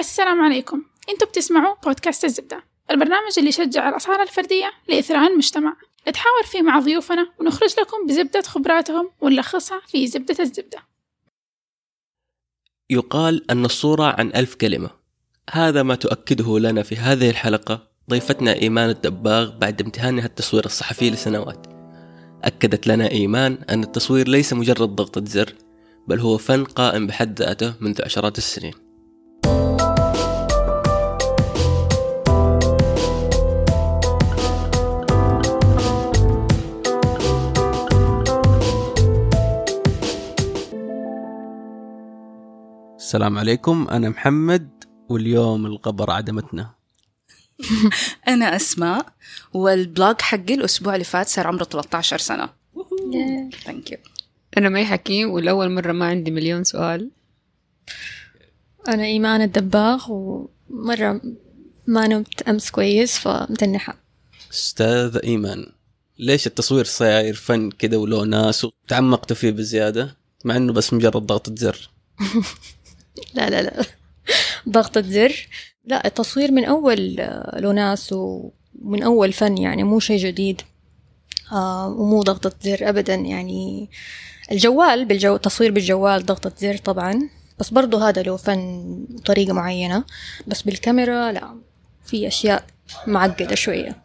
السلام عليكم. أنتوا بتسمعوا بودكاست الزبدة البرنامج اللي يشجع الأصالة الفردية لإثراء المجتمع. نتحاور فيه مع ضيوفنا ونخرج لكم بزبدة خبراتهم ونلخصها في زبدة الزبدة. يقال أن الصورة عن ألف كلمة. هذا ما تؤكده لنا في هذه الحلقة ضيفتنا إيمان الدباغ بعد امتهانها التصوير الصحفي لسنوات. أكدت لنا إيمان أن التصوير ليس مجرد ضغطة زر بل هو فن قائم بحد ذاته منذ عشرات السنين. السلام عليكم. أنا محمد واليوم القبر عدمتنا. أنا أسماء والبلوج حقي الأسبوع اللي فات صار عمره 13 سنة. Thank you أنا مي حكيم والأول مرة ما عندي مليون سؤال. أنا إيمان الدباغ ومرة ما نمت أمس كويس فمتنحة. أستاذ إيمان ليش التصوير صاير فن كده ولو ناس وتعمقتوا فيه بزيادة؟ مع إنه بس مجرد ضغطة زر. لا لا لا. ضغطة زر لا التصوير من أول آه، له ناس ومن أول فن يعني مو شيء جديد آه ومو ضغطة زر أبدا يعني. الجوال بالجو تصوير بالجوال ضغطة زر طبعا بس برضو هذا له فن طريقة معينة. بس بالكاميرا لا في أشياء معقدة شوية.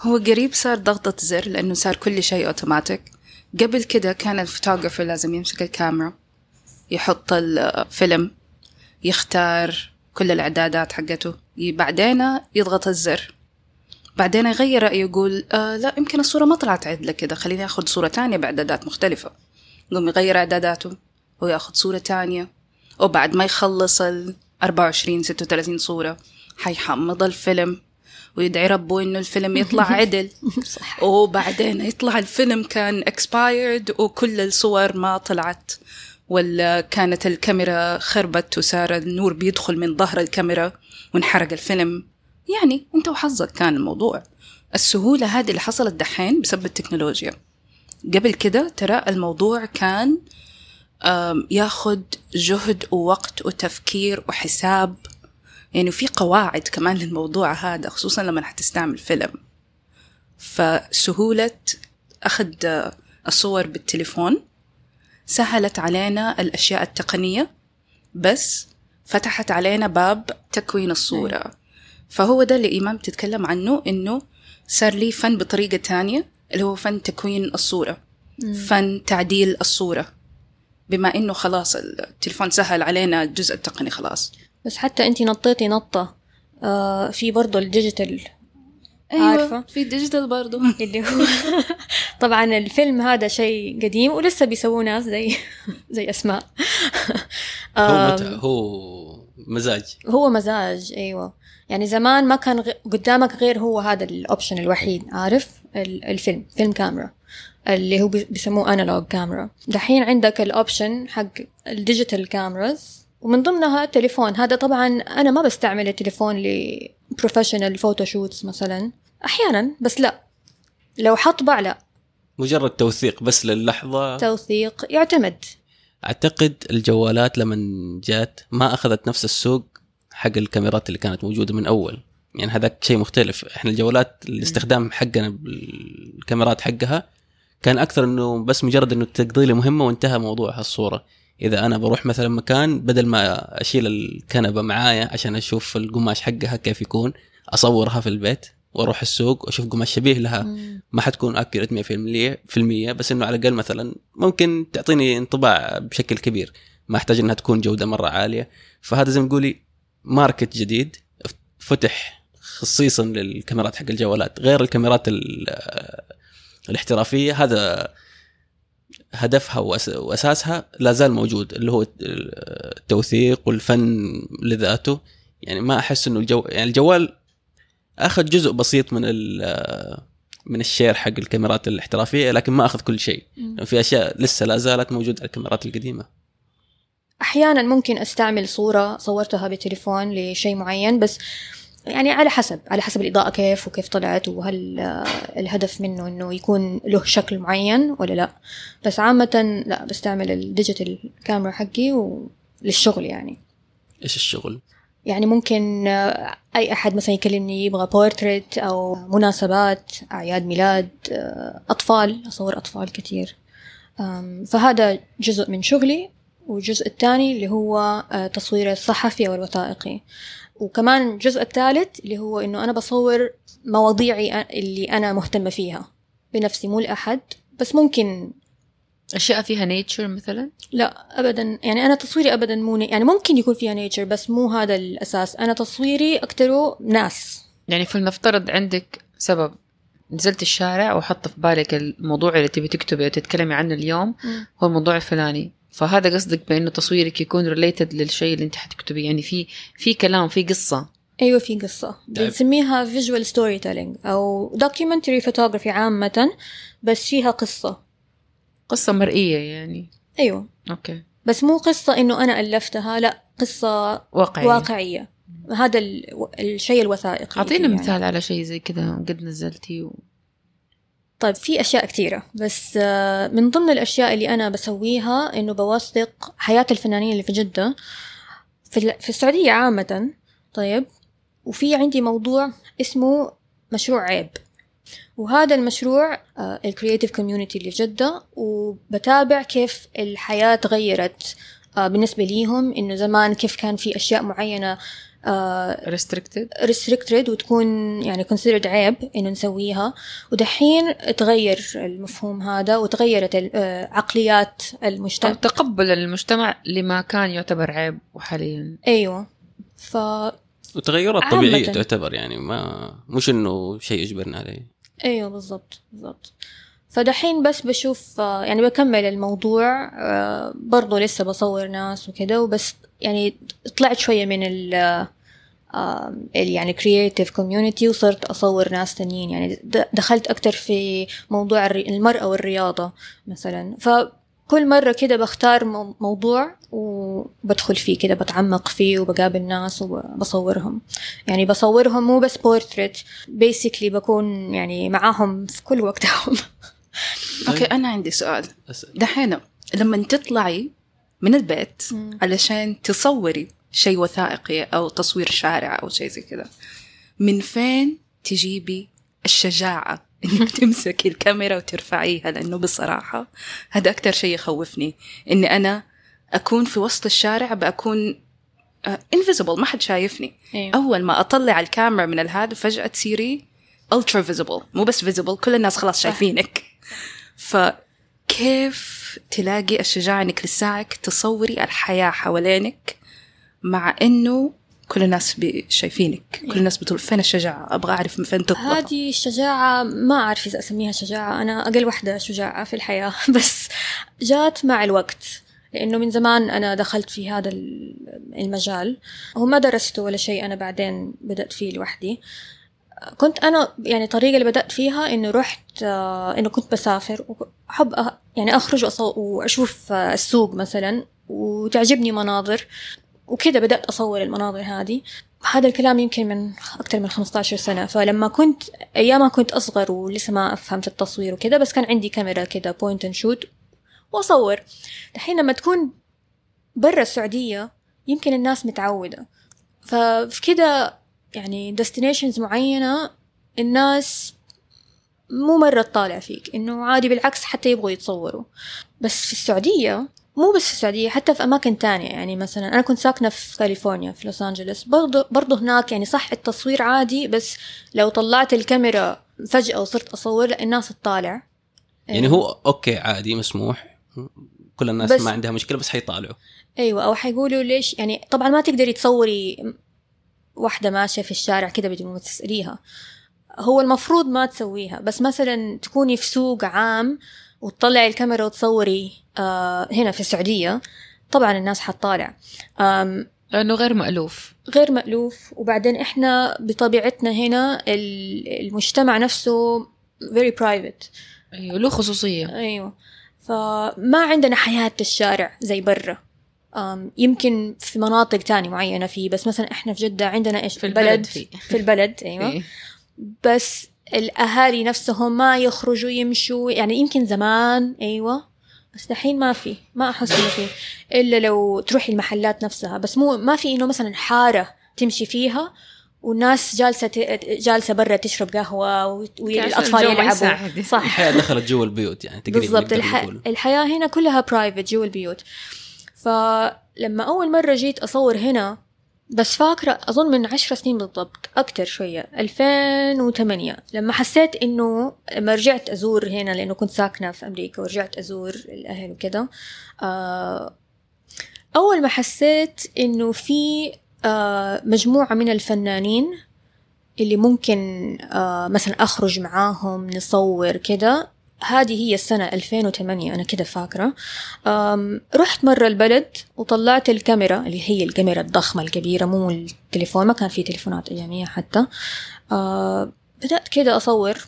هو قريب صار ضغطة زر لأنه صار كل شيء أوتوماتيك. قبل كده كان الفوتوغرافر لازم يمسك الكاميرا. يحط الفيلم يختار كل الإعدادات حقته. بعدين يضغط الزر. بعدين يغير رأيه يقول آه لا يمكن الصورة ما طلعت عدلة كده خليني أخذ صورة تانية بإعدادات مختلفة. يقوم يغير إعداداته وياخذ صورة تانية. وبعد ما يخلص ال 24 36 صورة حيحمض الفيلم ويدعي ربه إنه الفيلم يطلع عدل. صح. وبعدين يطلع الفيلم كان expired وكل الصور ما طلعت. ولا كانت الكاميرا خربت وصار النور بيدخل من ظهر الكاميرا وانحرق الفيلم. يعني انت وحظك كان الموضوع. السهولة هذه اللي حصلت دحين بسبب التكنولوجيا. قبل كده ترى الموضوع كان ياخد جهد ووقت وتفكير وحساب. يعني في قواعد كمان للموضوع هذا خصوصا لما حتستعمل فيلم. فسهولة أخذ الصور بالتليفون. سهلت علينا الأشياء التقنية بس فتحت علينا باب تكوين الصورة. فهو ده اللي إيمان بتتكلم عنه إنه صار لي فن بطريقة تانية اللي هو فن تكوين الصورة فن تعديل الصورة. بما إنه خلاص التليفون سهل علينا الجزء التقني خلاص. بس حتى أنت نطيتي نطة آه في برضه ال digital أيوة عارفة؟ في digital برضو. اللي هو طبعا الفيلم هذا شيء قديم ولسه بيسووه ناس زي زي أسماء. هو متع هو مزاج. هو مزاج أيوه. يعني زمان ما كان غ... قدامك غير هو هذا ال option الوحيد عارف؟ الفيلم film camera. اللي هو بيسموه analog camera دحين عندك ال option حق ال digital cameras ومن ضمنها التليفون. هذا طبعا أنا ما بستعمل التليفون ل professional photoshoots مثلا أحيانا بس لا. لو حطبع لا. مجرد توثيق بس للحظة. توثيق يعتمد. أعتقد الجوالات لما جات ما أخذت نفس السوق حق الكاميرات اللي كانت موجودة من أول. يعني هذاك شيء مختلف. إحنا الجوالات الاستخدام حقنا بالكاميرات حقها كان أكثر إنه بس مجرد إنه تقضي لي مهمة وانتهى موضوع الصورة إذا أنا بروح مثلا مكان بدل ما أشيل الكنبة معايا عشان أشوف القماش حقها كيف يكون أصورها في البيت وأروح السوق وأشوف قماش شبيه لها. ما حتكون accurate 100% في المية بس إنه على الأقل مثلا ممكن تعطيني انطباع بشكل كبير. ما أحتاج إنها تكون جودة مرة عالية. فهذا زي ما تقولي market جديد فتح خصيصا للكاميرات حق الجوالات. غير الكاميرات الاحترافية هذا هدفها وأساسها لا زال موجود اللي هو التوثيق والفن لذاته. يعني ما أحس إنه الجو يعني الجوال أخذ جزء بسيط من من ال share حق الكاميرات الاحترافية لكن ما أخذ كل شيء. يعني في أشياء لسه لا زالت موجودة على الكاميرات القديمة. أحيانا ممكن أستعمل صورة صورتها بتليفون لشيء معين بس يعني على حسب على حسب الإضاءة كيف وكيف طلعت وهل الهدف منه إنه يكون له شكل معين ولا لا. بس عامة لا بستعمل ال digital camera حقي وللشغل يعني. إيش الشغل؟ يعني ممكن آه، أي أحد مثلا يكلمني يبغى بورتريت أو مناسبات أعياد ميلاد آه، أطفال أصور أطفال كتير. فهذا جزء من شغلي. والجزء الثاني اللي هو آه، تصوير الصحفي أو الوثائقي وكمان الجزء الثالث اللي هو إنه أنا بصور مواضيعي اللي أنا مهتمة فيها بنفسي مو لأحد. بس ممكن أشياء فيها nature مثلا؟ لا ابدا. يعني أنا تصويري ابدا مو يعني ممكن يكون فيها nature بس مو هذا الأساس. أنا تصويري أكتره ناس. يعني فلنفترض عندك سبب. نزلت الشارع وحط في بالك الموضوع اللي تبي تكتبي وتتكلمي عنه اليوم. هو الموضوع الفلاني. فهذا قصدك بأنه تصويرك يكون related للشيء اللي أنت حتكتبيه. يعني في في كلام في قصة. أيوه في قصة. طيب. بنسميها visual storytelling أو documentary photography عامة بس فيها قصة. قصة مرئية يعني. أيوه. أوكي. بس مو قصة إنه أنا ألفتها لا قصة واقعي واقعية. هذا ال- الشيء الوثائقي أعطينا يعني. مثال على شيء زي كذا قد نزلتي و... طيب في أشياء كثيرة بس آه، من ضمن الأشياء اللي أنا بسويها إنه بوثق حياة الفنانين اللي في جدة. في ال- في السعودية عامة طيب وفي عندي موضوع اسمه مشروع عيب. وهذا المشروع ال creative community اللي في جدة وبتابع كيف الحياة تغيرت آه، بالنسبة ليهم. إنه زمان كيف كان في أشياء معينة restricted وتكون يعني considered عيب إنه نسويها. ودحين تغير المفهوم هذا وتغيرت آه، عقليات المجتمع. تقبل المجتمع لما كان يعتبر عيب وحاليا أيوة. ف وتغيرات. طبيعيه تعتبر يعني ما مش إنه شيء يجبرنا عليه. أيوه بالضبط بالضبط. فدحين بس بشوف آه، يعني بكمل الموضوع آه، برضو لسه بصور ناس وكده وبس يعني طلعت شوية من ال آه، يعني creative community وصرت أصور ناس تانيين. يعني دخلت أكتر في موضوع المرأة والرياضة مثلا. فكل مرة كده بختار مو- موضوع وبدخل فيه كده بتعمق فيه وبقابل ناس وبصورهم. يعني بصورهم مو بس portrait basically بكون يعني معاهم في كل وقتهم. okay أنا عندي سؤال. دحين لما تطلعي من البيت. علشان تصوري شيء وثائقي أو تصوير شارع أو شيء زي كذا من فين تجيبي الشجاعة إنك تمسكي الكاميرا وترفعيها؟ لأنه بصراحة هذا أكثر شيء يخوفني. إني أنا أكون في وسط الشارع بكون invisible ما حد شايفني. أيوة. أول ما أطلع الكاميرا من الهذا فجأة تصيري ultra visible مو بس visible كل الناس خلاص شايفينك. فكيف تلاقي الشجاعة إنك لساعك تصوري الحياة حوالينك مع إنه كل الناس شايفينك؟ كل الناس بتقول فين الشجاعة؟ أبغى أعرف من فين تطلع هذه الشجاعة ما أعرف إذا أسميها شجاعة. أنا أقل وحدة شجاعة في الحياة. بس جات مع الوقت لأنه من زمان أنا دخلت في هذا ال- المجال. هو ما درسته ولا شيء أنا بعدين بدأت فيه لوحدي. كنت أنا يعني الطريقة اللي بدأت فيها إنه رحت آه، إنه كنت بسافر وأحب أ- يعني أخرج وأصو- وأشوف آه، السوق مثلا وتعجبني مناظر وكذا بدأت أصور المناظر هذه. هذا الكلام يمكن من أكثر من 15 سنة. فلما كنت أيامها كنت أصغر ولسه ما أفهم في التصوير وكذا بس كان عندي كاميرا كذا point and shoot وأصور. الحين لما تكون برا السعودية يمكن الناس متعودة. ففي كذا يعني destinations معينة الناس مو مرة تطالع فيك إنه عادي بالعكس حتى يبغوا يتصوروا. بس في السعودية مو بس في السعودية حتى في أماكن تانية. يعني مثلا أنا كنت ساكنة في كاليفورنيا في لوس أنجلوس. برضو, برضو هناك يعني صح التصوير عادي بس لو طلعت الكاميرا فجأة وصرت أصور لا الناس تطالع. يعني هو أوكي عادي مسموح. كل الناس بس- ما عندها مشكلة بس حيطالعوا. أيوه أو حيقولوا ليش يعني طبعا ما تقدري تصوري واحدة ماشية في الشارع كده بدون تسأليها. هو المفروض ما تسويها بس مثلا تكوني في سوق عام وتطلعي الكاميرا وتصوري آه هنا في السعودية طبعا الناس حتطالع. آم لأنه غير مألوف. غير مألوف. وبعدين إحنا بطبيعتنا هنا ال- المجتمع نفسه very private. أيوه له خصوصية. أيوه. فما عندنا حياة الشارع زي برا. يمكن في مناطق تانية معينة فيه بس مثلا إحنا في جدة عندنا إيش في البلد في. في البلد أيوه إيه. بس الأهالي نفسهم ما يخرجوا يمشوا يعني يمكن زمان أيوه بس دحين ما في ما أحس إنه في إلا لو تروحي المحلات نفسها بس مو ما في إنه مثلا حارة تمشي فيها والناس جالسة ت- جالسة برا تشرب قهوة و- والأطفال يلعبوا. صح الحياة دخلت جوا البيوت يعني تقريبا بالضبط الح... نقول. الحياة هنا كلها برايفت جوا البيوت فلما أول مرة جيت أصور هنا بس فاكرة أظن من عشر سنين بالضبط أكتر شوية 2008 لما حسيت إنه لما رجعت أزور هنا لأنه كنت ساكنة في أمريكا ورجعت أزور الأهل وكذا آه أول ما حسيت إنه في آه مجموعة من الفنانين اللي ممكن آه مثلا أخرج معاهم نصور كده هذه هي السنة 2008 أنا كده فاكرة. رحت مرة البلد وطلعت الكاميرا اللي هي الكاميرا الضخمة الكبيرة مو التليفون ما كان في تليفونات أياميها حتى. أه بدأت كده أصور.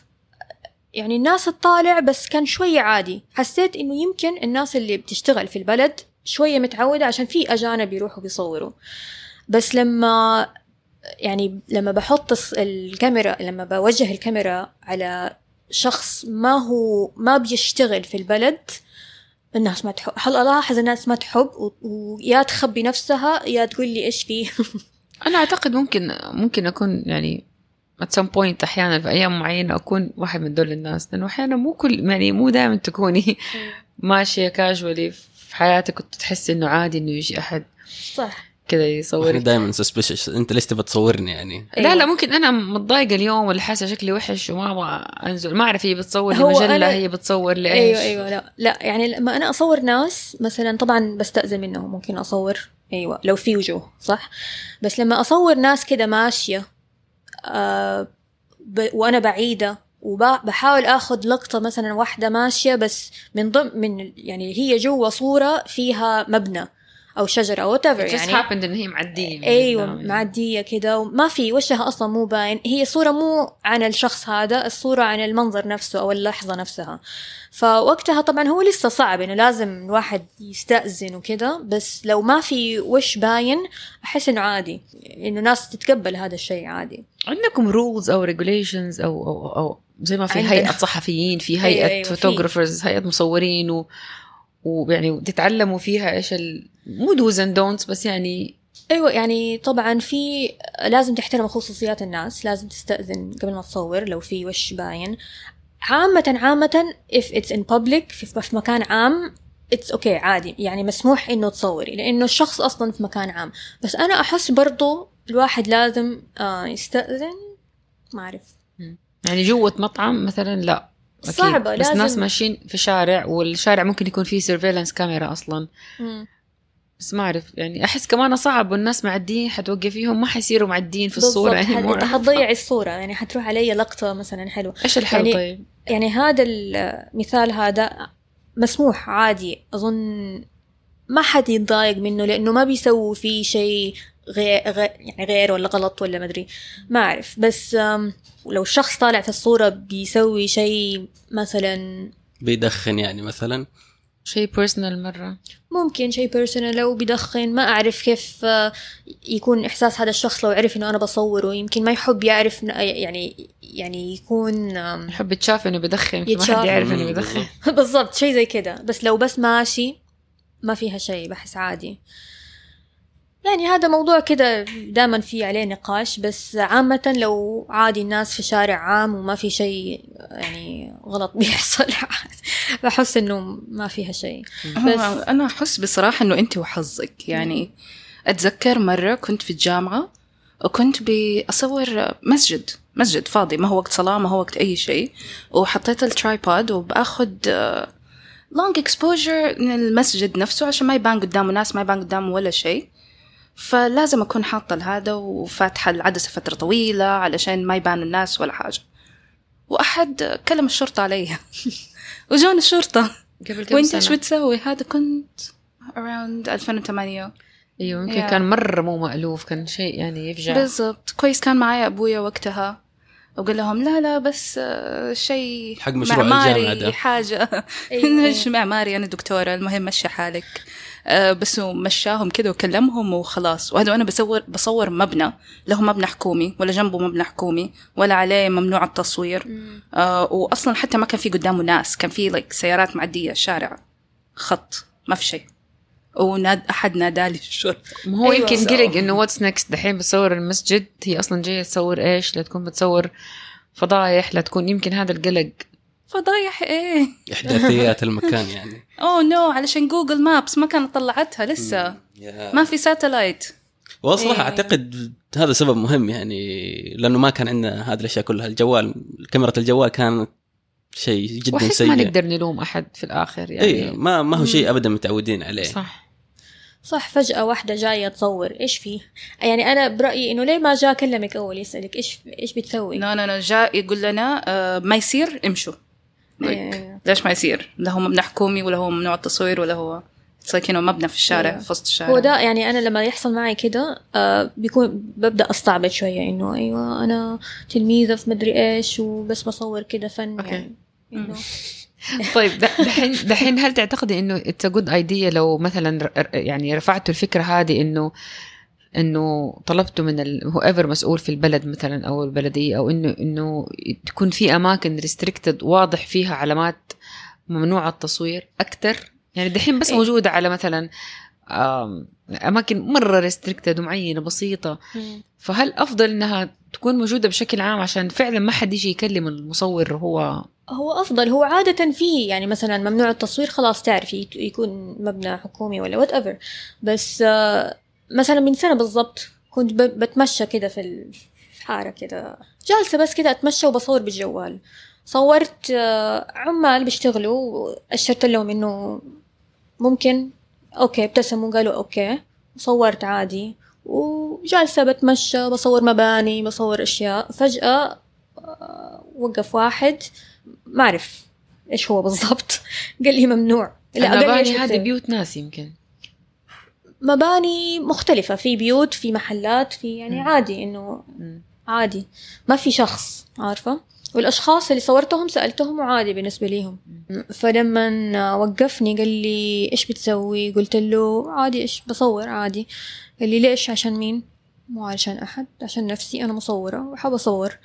يعني الناس تطالع بس كان شوية عادي. حسيت إنه يمكن الناس اللي بتشتغل في البلد شوية متعودة عشان في أجانب يروحوا بيصوروا. بس لما يعني لما بحط الكاميرا لما بوجه الكاميرا على شخص ما هو ما بيشتغل في البلد الناس ما تحب هل ألاحظ الناس ما تحب؟ و- ويا تخبي نفسها يا تقول لي إيش فيه. أنا أعتقد ممكن ممكن أكون يعني at some point أحيانا في أيام معينة أكون واحد من دول الناس لأنه أحيانا مو كل يعني مو دائما تكوني ماشية كاجولي في حياتك وتحسي إنه عادي إنه يجي أحد. صح. كذا يصورك. دائما سسبشس أنت ليش تبى تصورني يعني؟ لا لا ممكن أنا متضايقة اليوم ولا حاسة شكلي وحش وما أبغى أنزل. ما أعرف هي بتصور هو لمجله أنا- هي بتصور لايش أيوه أيوه لا لا يعني لما أنا أصور ناس مثلا طبعا بستأذن منهم ممكن أصور أيوه لو في وجوه صح؟ بس لما أصور ناس كده ماشية آه ب وأنا بعيدة وبحاول آخذ لقطة مثلا واحدة ماشية بس من ضمن من يعني هي جوا صورة فيها مبنى. أو شجره It just يعني happened إن هي معدية أيوه قدام. معدية كده وما في وشها أصلا مو باين هي صورة مو عن الشخص هذا الصورة عن المنظر نفسه أو اللحظة نفسها فوقتها طبعا هو لسه صعب إنه لازم الواحد يستأذن وكده بس لو ما في وش باين أحس إنه عادي إنه ناس تتقبل هذا الشيء عادي عندكم rules أو regulations أو أو أو زي ما في. هيئة صحفيين في أيوة، هيئة أيوة،. photographers هيئة مصورين و ويعني تتعلموا فيها إيش ال... مو dos and don'ts بس يعني أيوه يعني طبعا في لازم تحترم خصوصيات الناس لازم تستأذن قبل ما تصور لو في وش باين. عامة عامة if it's in public في, في مكان عام it's okay عادي. يعني مسموح إنه تصوري لأنه الشخص أصلا في مكان عام. بس أنا أحس برضو الواحد لازم آه يستأذن ما أعرف. يعني جوة مطعم مثلا لا. أكيد. صعبة، بس لازم- ناس ماشيين في شارع والشارع ممكن يكون فيه سيرفيلانس كاميرا أصلا. بس ما أعرف يعني أحس كمان صعب والناس معديين حتوقفيهم ما حيصيروا معديين في بالضبط. يعني حت- حتضيع الصورة يعني حتروح علي لقطة مثلا حلوة. إيش الحل يعني- طيب؟ يعني هذا المثال هذا مسموح عادي. أظن ما حد يتضايق منه لأنه ما بيسووا فيه شيء. غير, غير يعني غير ولا غلط ولا مدري ما أعرف. بس لو الشخص طالع في الصورة بيسوي شيء مثلا بيدخن يعني مثلا؟ شيء personal مرة. ممكن شيء personal لو بدخن ما أعرف كيف آه، يكون إحساس هذا الشخص لو عرف إنه أنا بصوره. يمكن ما يحب يعرف يعني يعني يكون يحب يتشاف إنه بدخن يمكن ما. حد يعرف إنه مم، بدخن بالضبط. بالضبط. شيء زي كده. بس لو بس ماشي ما فيها شيء. بحس عادي. يعني هذا موضوع كده دائما في عليه نقاش بس عامة لو عادي الناس في شارع عام وما في شيء يعني غلط بيحصل بحس إنه ما فيها شيء. بس أنا أحس بصراحة إنه أنت وحظك. يعني أتذكر مرة كنت في الجامعة وكنت بصور مسجد مسجد فاضي ما هو وقت صلاة ما هو وقت أي شيء. وحطيت الترايبود وبأخذ long exposure من المسجد نفسه عشان ما يبان قدامه ناس ما يبان قدامه ولا شيء. فلازم أكون حاطة هذا وفاتحة العدسة فترة طويلة علشان ما يبان الناس ولا حاجة. وأحد كلم الشرطة علي. وجون الشرطة. قبل كم وأنت إيش بتسوي؟ هذا كنت around 2008 أيوه يمكن Yeah. كان مرة مو مألوف كان شيء يعني يفجع. بالضبط. كويس كان معايا أبويا وقتها. وقال لهم لا لا بس آه، شيء حق مشروع معماري الجامعة ده. حاجة. أيوة. مش معماري؟ أنا دكتورة المهم مشي حالك. بس هو مشاهم كذا وكلمهم وخلاص. وهذا وأنا بصور بصور مبنى. له مبنى حكومي ولا جنبه مبنى حكومي ولا عليه ممنوع التصوير. آه، وأصلا حتى ما كان في قدامه ناس. كان في like سيارات معدية شارع خط ما في شيء. وناد أحد نادالي الشرطه ما هو أيوة. يمكن قلق إنه what's next دحين بتصور المسجد. هي أصلا جاية تصور إيش؟ لا تكون بتصور فضايح لا تكون يمكن هذا القلق فضايح إيه. إحداثيات المكان يعني. oh no علشان Google Maps ما كانت طلعتها لسه. ما في satellite. وصراحه إيه. أعتقد هذا سبب مهم يعني لأنه ما كان عندنا هذه الأشياء كلها. الجوال كاميرا الجوال كانت شيء جدا سيء ما نقدر نلوم أحد في الآخر يعني. اي ما ما هو شيء ابدا متعودين عليه. صح. صح فجأة واحدة جاية تصور إيش فيه يعني أنا برأيي إنه ليه ما جاء كلمك أول يسألك إيش إيش بتسوي؟ نو نو نو جاء يقول لنا آه ما يصير امشوا. إيه. ليش ما يصير؟ لا هو مبنى حكومي ولا هو ممنوع التصوير ولا هو ساكنه مبنى في الشارع. في وسط الشارع هو ده يعني أنا لما يحصل معي كده آه بيكون ببدأ أستعبط شوية إنه أيوة أنا تلميذة في مدري إيش وبس بصور كده فن okay. يعني إنه طيب دحين دحين هل تعتقدي إنه it's good idea لو مثلا يعني رفعتوا الفكرة هذه إنه إنه طلبتوا من whoever مسؤول في البلد مثلا أو البلدية أو انه إنه تكون في أماكن restricted واضح فيها علامات ممنوع التصوير أكثر يعني دحين بس إيه. موجودة على مثلا أماكن مرة restricted ومعينة بسيطة. فهل أفضل إنها تكون موجودة بشكل عام؟ عشان فعلا ما حد يجي يكلم المصور هو. هو أفضل. هو عادة فيه يعني مثلا ممنوع التصوير خلاص تعرفي يكون مبنى حكومي ولا whatever بس آه، مثلا من سنة بالضبط كنت بتمشى كده في الحارة كده. جالسة بس كده أتمشى وبصور بالجوال. صورت آه، عمال بيشتغلوا أشرت لهم إنه ممكن okay ابتسموا قالوا okay صورت عادي. وجالسة بتمشى بصور مباني بصور أشياء. فجأة آه، وقف واحد. ما أعرف إيش هو بالضبط. قال لي ممنوع. قال لي المباني إيش هذه؟ بيوت ناس يمكن. مباني مختلفة في بيوت في محلات في يعني مم. عادي إنه. عادي. ما في شخص عارفة؟ والأشخاص اللي صورتهم سألتهم وعادي بالنسبة ليهم. فلما وقفني قال لي إيش بتسوي؟ قلت له عادي إيش بصور عادي. قال لي ليش؟ عشان مين؟ مو علشان أحد عشان نفسي أنا مصورة وحاب أصور.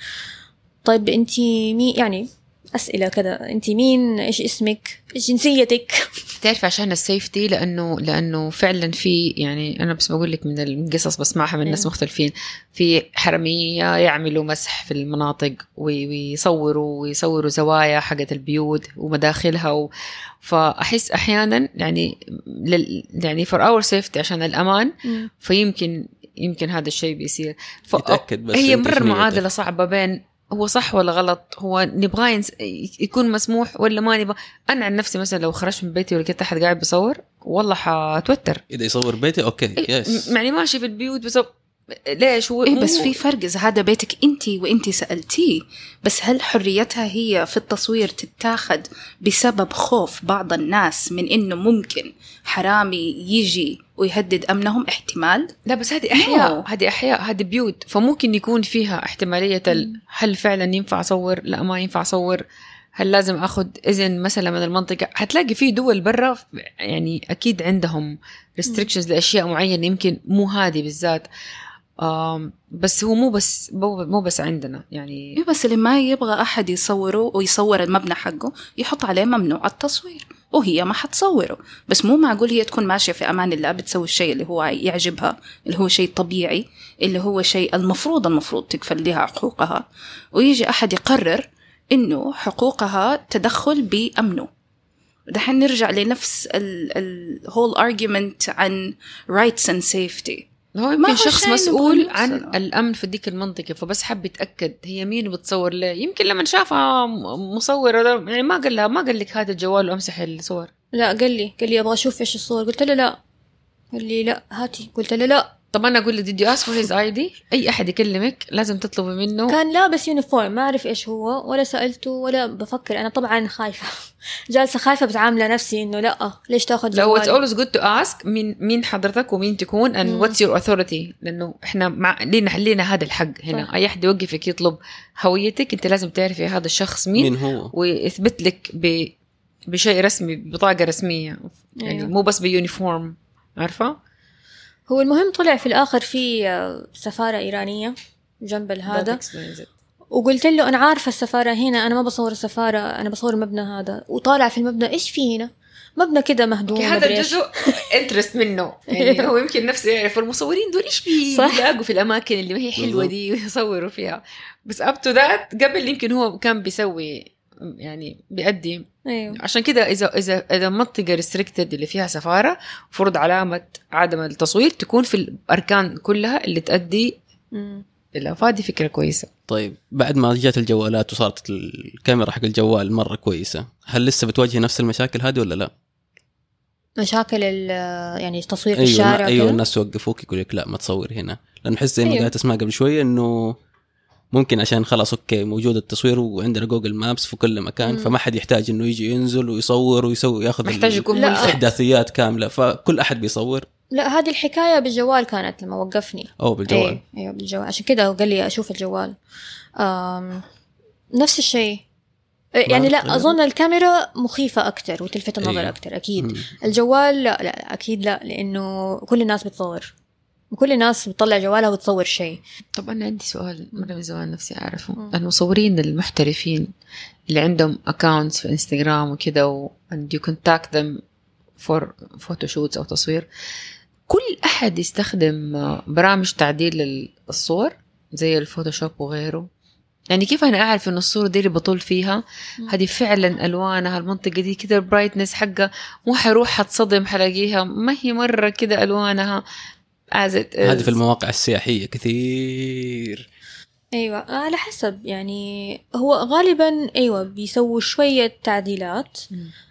طيب أنتي مين يعني أسئلة كذا. أنتي مين؟ إيش اسمك؟ إيش جنسيتك؟ تعرف عشان ال safety لأنه لأنه فعلا في يعني أنا بس بقول لك من القصص بسمعها من ناس أيوة. مختلفين. في حرامية يعملوا مسح في المناطق وي- ويصوروا ويصوروا زوايا حقت البيوت ومداخلها و... فأحس أحيانا يعني لل... يعني for our safety عشان الأمان فيمكن يمكن هذا الشيء بيصير. ف... بس هي نيتك. معادلة صعبة بين هو صح ولا غلط؟ هو نبغاه ينس... يكون مسموح ولا ما نبغى أنا عن نفسي مثلا لو خرجت من بيتي ولقيت أحد قاعد بيصور والله حتوتر إذا يصور بيتي okay إيه، yes. يعني ماشي في البيوت بس ليش هو إيه بس في فرق إذا هذا بيتك أنت وأنت سألتيه. بس هل حريتها هي في التصوير تتاخد بسبب خوف بعض الناس من إنه ممكن حرامي يجي ويهدد أمنهم؟ احتمال؟ لا بس هذه أحياء. No. هذه أحياء. هذه بيوت. فممكن يكون فيها احتمالية ال... هل فعلا ينفع أصور؟ لا ما ينفع أصور. هل لازم أخذ إذن مثلا من المنطقة؟ حتلاقي في دول برا يعني أكيد عندهم restrictions لأشياء معينة يمكن مو هذه بالذات. بس هو مو بس مو بس عندنا يعني إيه بس اللي ما يبغى أحد يصوره ويصور المبنى حقه يحط عليه ممنوع التصوير وهي ما حتصوره. بس مو معقول هي تكون ماشية في أمان الله بتسوي الشيء اللي هو يعجبها اللي هو شيء طبيعي اللي هو شيء المفروض المفروض تكفل لها حقوقها. ويجي أحد يقرر إنه حقوقها تدخل بأمنه. دحين نرجع لنفس ال whole argument عن rights and safety. هو يمكن شخص مسؤول عن. الأمن في ديك المنطقة فبس حب يتأكد هي مين بتصور ليه. يمكن لما شافها مصورة يعني ما قال لها ما قال لك هذا الجوال وامسح الصور. لا قال لي قال لي أبغى أشوف إيش الصور. قلت له لا. قال لي لا هاتي. قلت له لا. طب أنا أقول له did you ask for his ID أي أحد يكلمك لازم تطلبي منه. كان لابس uniform ما أعرف إيش هو ولا سألته ولا بفكر. أنا طبعا خايفة. جالسة خايفة بتعامله نفسي إنه لأ ليش تأخذ لو جوالي always good to ask مين مين حضرتك ومين تكون مم. what's your authority لأنه إحنا مع لينا لينا هذا الحق هنا. صح. أي أحد يوقفك يطلب هويتك أنت لازم تعرفي هذا الشخص مين, مين هو. ويثبت لك ب... بشيء رسمي ببطاقه رسمية. يعني أيوه. مو بس ب uniform عارفة؟ هو المهم طلع في الآخر في آه، سفارة إيرانية جنب هذا. وقلت له أنا عارفة السفارة هنا أنا ما بصور السفارة أنا بصور المبنى هذا وطالع في المبنى إيش في هنا مبنى كده مهدوم هذا إيش. الجزء interest منه يعني هو يمكن نفسه يعرف المصورين دول إيش. بيلاقوا في الأماكن اللي ما هي حلوة دي ويصوروا فيها بس up to that قبل يمكن هو كان بيسوي يعني بيأدي. أيوه. عشان كده إذا إذا إذا منطقة restricted اللي فيها سفارة فرض علامة عدم التصوير تكون في الأركان كلها اللي تؤدي فهذه فكرة كويسة. طيب بعد ما جات الجوالات وصارت الكاميرا حق الجوال مرة كويسة هل لسه بتواجهي نفس المشاكل هذه ولا لا؟ مشاكل ال- يعني التصوير في أيوه الشارع أيوه. الناس يوقفوك يقول لك لا ما تصور هنا. لأنه حس زي ما أيوة. قالت اسماء قبل شوية إنه ممكن عشان خلاص okay موجود التصوير وعندنا Google Maps في كل مكان مم. فما حد يحتاج إنه يجي ينزل ويصور ويسوي ياخذ محتاج يكون الأحداثيات كاملة فكل أحد بيصور. لا هذه الحكاية بالجوال كانت لما وقفني. أو بالجوال. أيوه بالجوال. عشان كده قال لي أشوف الجوال. آم نفس الشيء. إيه، يعني. لا أظن الكاميرا مخيفة أكثر وتلفت النظر أيوة. أكثر أكيد. مم. الجوال لا لا أكيد لا لأنه كل الناس بتصور وكل الناس بتطلع جوالها وتصور شيء. طب أنا عندي سؤال مره من زمان نفسي أعرفه. المصورين المحترفين اللي عندهم اكونتس في انستغرام وكذا و and you contact them for photoshoots أو تصوير كل أحد يستخدم برامج تعديل الصور زي ال Photoshop وغيره؟ يعني كيف أنا أعرف إن الصورة دي اللي بطول فيها. هذه فعلا ألوانها المنطقة دي كده ال brightness حقها مو حروح حتصدم حلاقيها ما هي مرة كده ألوانها. As it is. هذه في المواقع السياحية كثير أيوه على حسب يعني هو غالبا أيوه بيسووا شوية تعديلات.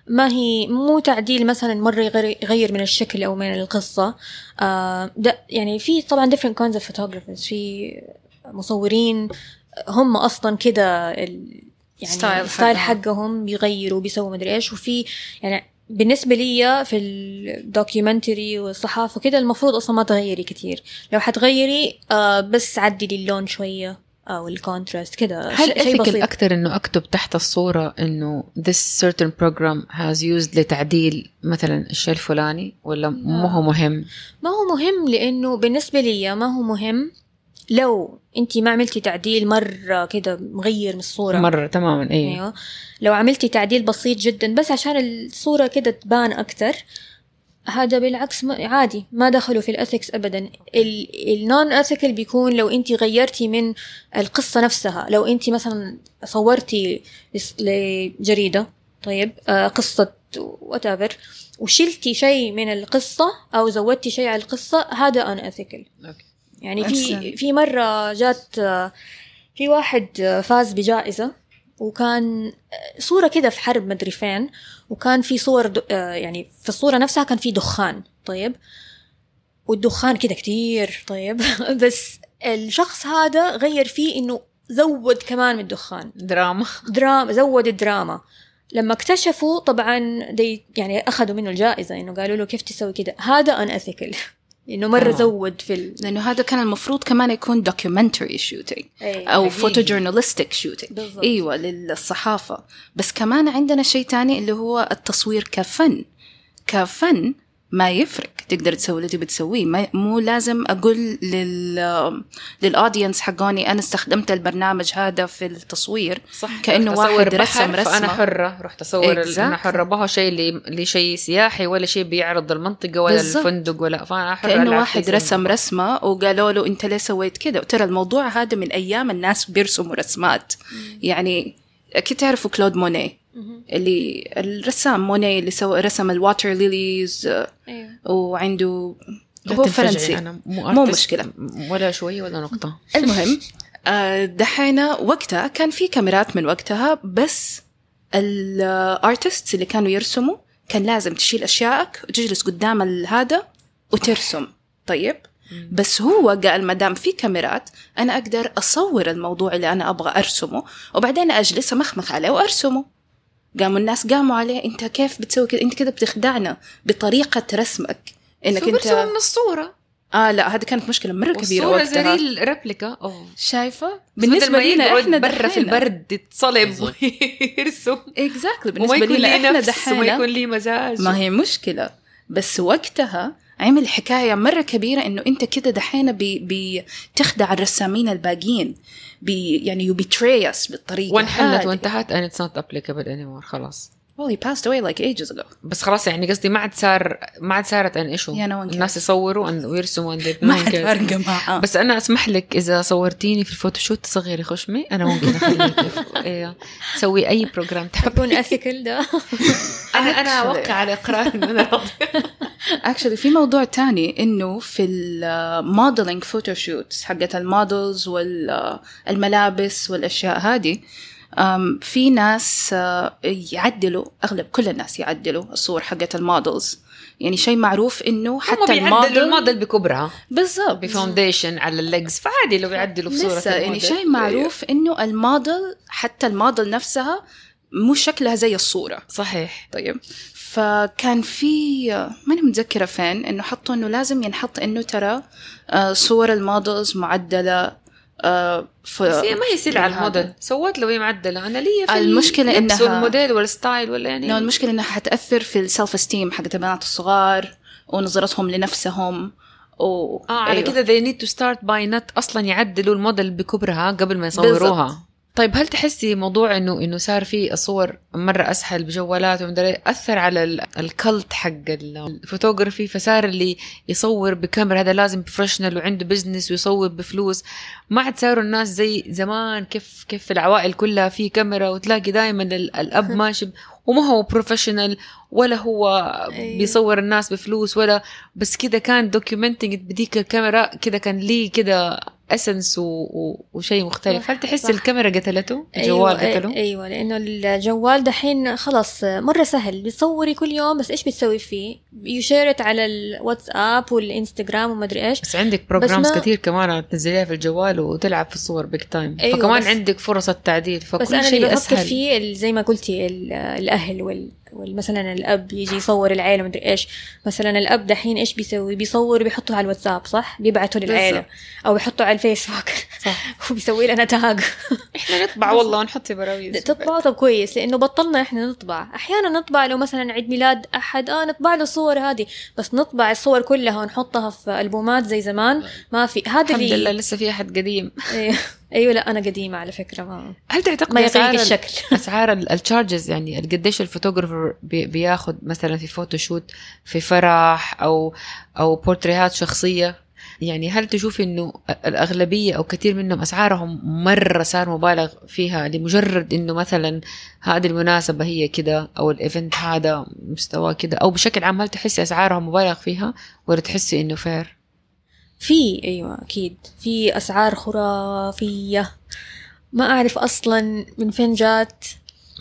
ما هي مو تعديل مثلا مرة يغير, من الشكل أو من القصة آه ده يعني في طبعا different kinds of photographers في مصورين هم أصلا كده ال- يعني style style حقهم. بيغيروا بيسووا مدري إيش وفي يعني بالنسبة لي في ال documentary والصحافة كده المفروض أصلا ما تغيري كتير. لو حتغيري آه بس عدلي اللون شوية أو ال contrast كده. هل بسيط. أكتر إنه أكتب تحت الصورة إنه this certain program has used لتعديل مثلا الشيء الفلاني ولا مو هو مهم؟ ما هو مهم لأنه بالنسبة لي ما هو مهم. لو انت ما عملتي تعديل مرة كده مغير من الصورة. مرة تماما أيوه أيوه. لو عملتي تعديل بسيط جدا بس عشان الصورة كده تبان أكتر هذا بالعكس عادي ما دخلوا في ال ethics ابدا. ال non ethical بيكون لو انت غيرتي من القصة نفسها. لو انت مثلا صورتي لجريدة طيب آه قصة what وشلتي شيء من القصة أو زودتي شيء على القصة هذا unethical okay. يعني في. في مرة جات في واحد فاز بجائزة وكان صورة كده في حرب مدري فين وكان في صور يعني في الصورة نفسها كان في دخان طيب. والدخان كده كتير طيب. بس الشخص هذا غير فيه إنه زود كمان من الدخان. دراما. دراما زود الدراما. لما اكتشفوا طبعا دي يعني أخذوا منه الجائزة إنه قالوا له كيف تسوي كده. هذا unethical انه مرة آه. زود في ال... لأنه هذا كان المفروض كمان يكون documentary shooting أي. أو. photojournalistic shooting. إيوه للصحافة بس كمان عندنا شيء تاني اللي هو التصوير كفن كفن ما يفرق تقدر تسوي اللي تبي تسويه ما مو لازم أقول لل لل audience حقوني أنا استخدمت البرنامج هذا في التصوير صح كأنه رحت واحد رسم فأنا رسمة. حرة رحت أصور Exactly. أنا حرة ما هو شيء اللي شيء سياحي ولا شيء بيعرض المنطقة ولا بالضبط. الفندق ولا فأنا حرة كأنه واحد رسم. رسمة وقالوا له أنت ليه سويت كده ترى الموضوع هذا من أيام الناس بيرسموا رسمات يعني أكيد تعرفوا كلود موني مهم. اللي الرسام موني اللي سوى رسم ال water lilies أيوه. وعنده لا هو فرنسي. أنا مو, مو مشكلة. ولا شوية ولا نقطة. المهم آه، دحينا وقتها كان في كاميرات من وقتها بس الارتست اللي كانوا يرسموا كان لازم تشيل أشيائك وتجلس قدام ال- هذا وترسم. طيب؟ بس هو قال ما دام في كاميرات أنا أقدر أصور الموضوع اللي أنا أبغى أرسمه وبعدين اجلس امخمخ عليه وأرسمه. قاموا الناس قاموا عليه أنت كيف بتسوي كذا؟ أنت كذا بتخدعنا بطريقة رسمك إنك أنت من الصورة؟ آه لا هذه كانت مشكلة مرة كبيرة وقتها. زي الريبليكا. شايفة؟ بالنسبة لنا إحنا برا في البرد يتصلب بالضبط. ويرسم. exactly بالنسبة لنا إحنا نفس وما دحين يكون لي مزاج. ما هي مشكلة. بس وقتها عمل حكاية مرة كبيرة إنه أنت كده دحين بي بتخدع الرسامين الباقيين بي يعني you betray us بالطريقة وانحلت. وانتهت and it's not applicable anymore خلاص well he passed away like ages ago بس خلاص يعني قصدي ما عاد صار ما عاد صارت an issue Yeah, no الناس. يصوروا and- ويرسموا and they ما حد cares. فارقه معاه بس أنا أسمح لك إذا صورتيني في ال photoshoot تصغري خشمي أنا ممكن أخليك إيه، تسوي أي program تحب يكون ethical ده أنا أنا. أوقع على إقرار ان أنا. actually في موضوع تاني إنه في ال modeling photoshoots حقت ال models والملابس والأشياء هذه في ناس آه، يعدلوا أغلب كل الناس يعدلوا الصور حقت ال models. يعني شيء معروف إنه حتى الموديل الموديل بكبرها. بالضبط. ب foundation على ال legs. فعادي لو بيعدلوا في صورة لسه يعني. شيء معروف إنه الموديل حتى الموديل نفسها مو شكلها زي الصورة. صحيح. طيب. فكان في ماني متذكرة فين إنه حطوا إنه لازم ينحط إنه ترى آه، صور ال models معدلة آه، ف... بس هي ما هي سلعة بالهذا. الموديل سوت لو هي معدلة أنا لي في المشكلة إنها- والموديل وال style ولا يعني إنه المشكلة إنها حتأثر في ال self esteem حقت البنات الصغار ونظرتهم لنفسهم و... آه على أيوة. كده they need to start by not أصلا يعدلوا الموديل بكبرها قبل ما يصوروها بالضبط. طيب هل تحسي موضوع انه إنه صار في الصور مرة أسهل بجوالات ومدري أثر على ال- ال cult حق الفوتوغرافي فصار اللي يصور بكاميرا هذا لازم professional وعنده business ويصور بفلوس ما عاد صاروا الناس زي زمان كيف كيف العوائل كلها في كاميرا وتلاقي دائما الأب ماشي وما هو professional ولا هو أيوة. بيصور الناس بفلوس ولا بس كده كان documenting بديك الكاميرا كده كان ليه كده essence. وشيء مختلف هل تحس صح. الكاميرا قتلته الجوال أيوة قتله أيوه لأنه الجوال دحين خلاص مرة سهل بتصوري كل يوم بس إيش بتسوي فيه؟ يشيرت على الواتساب والإنستغرام ومدري إيش بس عندك programs ما- كثير كمان تنزليها في الجوال وتلعب في الصور big time أيوة، فكمان بس- عندك فرص التعديل بس فكل أنا اللي شيء بفكر أسهل فيه زي ما قلتي ال- الأهل وال- مثلا الأب يجي يصور العيله مدري إيش. مثلا الأب دحين إيش بيسوي؟ بيصور بيحطه على الواتساب صح؟ بيبعته للعيله. أو بيحطه على الفيسبوك. صح. وبيسوي لنا تاج إحنا نطبع والله ونحط براويز. تطبع؟ طب كويس لأنه بطلنا إحنا نطبع. أحيانا نطبع لو مثلا عيد ميلاد أحد آه نطبع له الصور هذه. بس نطبع الصور كلها ونحطها في ألبومات زي زمان. ما في. هذا الحمد اللي لله لسه في أحد قديم. أيوه لا أنا قديمة على فكرة ما هل تعتقد ما ال- الشكل أسعار ال charges يعني قديش ال photographer بي- بياخد مثلا في photoshoot في فرح أو أو بورتريهات شخصية يعني هل تشوف إنه الأغلبية أو كثير منهم أسعارهم مرة صار مبالغ فيها لمجرد إنه مثلا هذه المناسبة هي كده أو ال event هذا مستواه كده أو بشكل عام هل تحسي أسعارهم مبالغ فيها ولا تحسي إنه fair؟ في أيوه أكيد. في أسعار خرافية. ما أعرف أصلا من فين جات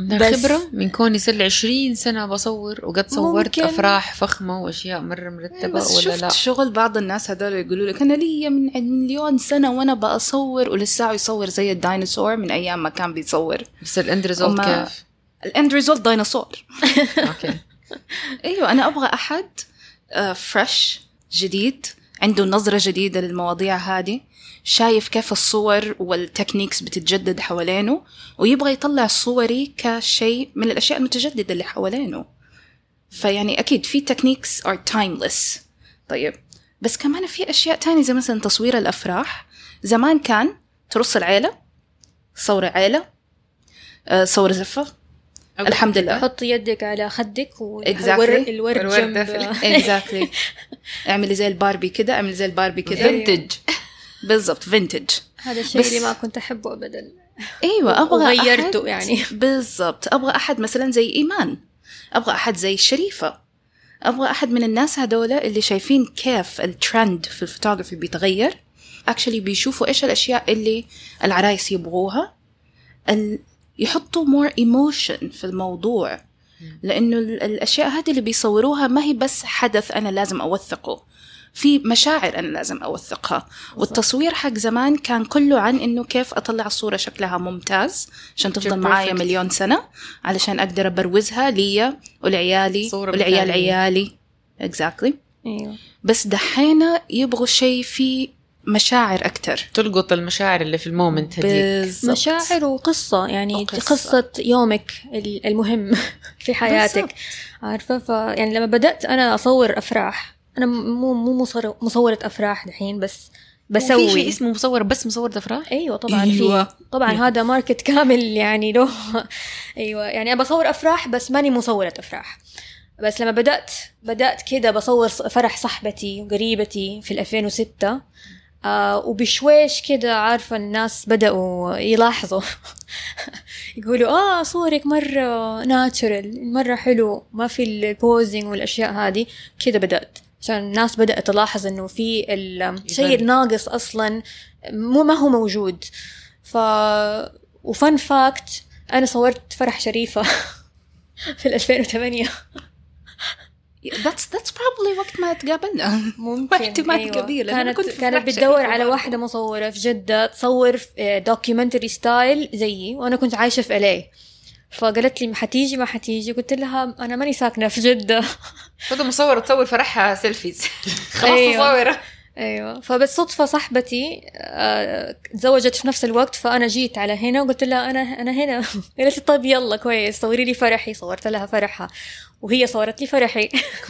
من بس- خبرة من كوني صار لي 20 سنة بصور وقد صورت ممكن. أفراح فخمة وأشياء مرة مرتبة بس ولا شفت لا؟ شغل بعض الناس هذول يقولوا لك أنا لي من مليون سنة وأنا بصور ولسه يصور زي الديناصور من أيام ما كان بيصور. بس ال end result وما- كيف؟ ال end result ديناصور. okay. أيوه أنا أبغى أحد fresh جديد. عنده نظرة جديدة للمواضيع هذه شايف كيف الصور وال techniques بتتجدد حوالينه ويبغى يطلع صوري كشيء من الأشياء المتجددة اللي حوالينه. فيعني أكيد في techniques are timeless طيب بس كمان في أشياء تانية زي مثلا تصوير الأفراح. زمان كان ترص العيلة صور عيلة آه، صور زفة. الحمد لله. حط يدك على خدك Exactly. والورد الورد في exactly اعملي زي الباربي كده اعملي زي الباربي كده. vintage بالضبط vintage هذا الشيء بس- اللي ما كنت أحبه ابدا. أيوه أبغى وغيرته أحد- يعني. بالضبط. أبغى أحد مثلا زي إيمان. أبغى أحد زي شريفة. أبغى أحد من الناس هذول اللي شايفين كيف الترند في الفوتوغرافي بيتغير. actually بيشوفوا إيش الأشياء اللي العرايس يبغوها. ال... يحطوا more emotion في الموضوع. لأنه ال- الأشياء هذه اللي بيصوروها ما هي بس حدث أنا لازم أوثقه. في مشاعر أنا لازم أوثقها. والتصوير حق زمان كان كله عن إنه كيف أطلع الصورة شكلها ممتاز عشان تفضل معايا. مليون سنة علشان أقدر أبروزها لي ولعيالي ولعيال. عيالي. exactly أيوه. بس دحين يبغوا شيء فيه مشاعر أكتر. تلقط المشاعر اللي في ال moment هذيك. مشاعر وقصة يعني وقصة. قصة يومك ال- المهم في حياتك. عارفة؟ ف يعني لما بدأت أنا أصور أفراح أنا مو مو مصور- مصورة أفراح دحين بس بسوي. في شيء اسمه مصور بس مصورة أفراح؟ أيوه طبعا أيوة. في طبعا هذا ماركت كامل يعني له. أيوه. يعني أنا بصور أفراح بس ماني مصورة أفراح. بس لما بدات بدأت كده بصور فرح صاحبتي وقريبتي في 2006 آه وبشويش كده عارفة الناس بدأوا يلاحظوا. يقولوا آه صورك مرة natural مرة حلو ما في ال posing والأشياء هذه. كده بدأت. عشان الناس بدأت تلاحظ إنه في الشيء. الناقص أصلا مو ما هو موجود. ف و fun fact أنا صورت فرح شريفة في 2008 that's that's probably وقت ما تقابلنا. ممكن احتمال كبير، لأن أنا كانت كنت في كانت بتدور على. واحدة مصورة في جدة تصور documentary style زيي وأنا كنت عايشة في LA فقالت لي حتيجي ما حتيجي. قلت لها أنا ماني ساكنة في جدة. خذوا مصورة تصور فرحها selfies خلاص أيوة. مصورة. أيوه. فبالصدفه صاحبتي آه، تزوجت في نفس الوقت فأنا جيت على هنا وقلت لها أنا أنا هنا. قالت لي طيب يلا كويس صوري لي فرحي. صورت لها فرحها. وهي صورت لي فرحي.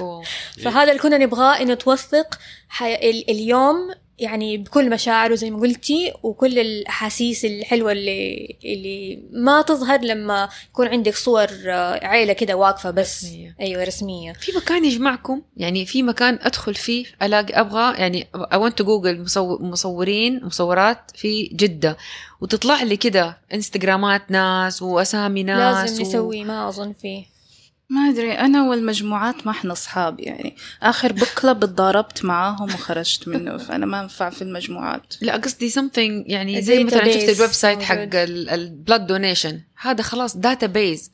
فهذا اللي كنا نبغاه إنه توثق حي... ال... اليوم يعني بكل مشاعره زي ما قلتي وكل الأحاسيس الحلوة اللي اللي ما تظهر لما يكون عندك صور آه، عيلة كده واقفة بس. رسمية. أيوه رسمية. في مكان يجمعكم؟ يعني في مكان أدخل فيه ألاقي أبغى يعني want to جوجل مصور مصورين مصورات في جدة. وتطلع لي كده إنستغرامات ناس وأسامي ناس لازم نسوي ما أظن فيه. ما أدري أنا والمجموعات ما إحنا أصحاب يعني. آخر book club اتضاربت معاهم وخرجت منه فأنا ما أنفع في المجموعات. لا قصدي something يعني زي مثلا شفت ال website حق. ال blood donation هذا خلاص database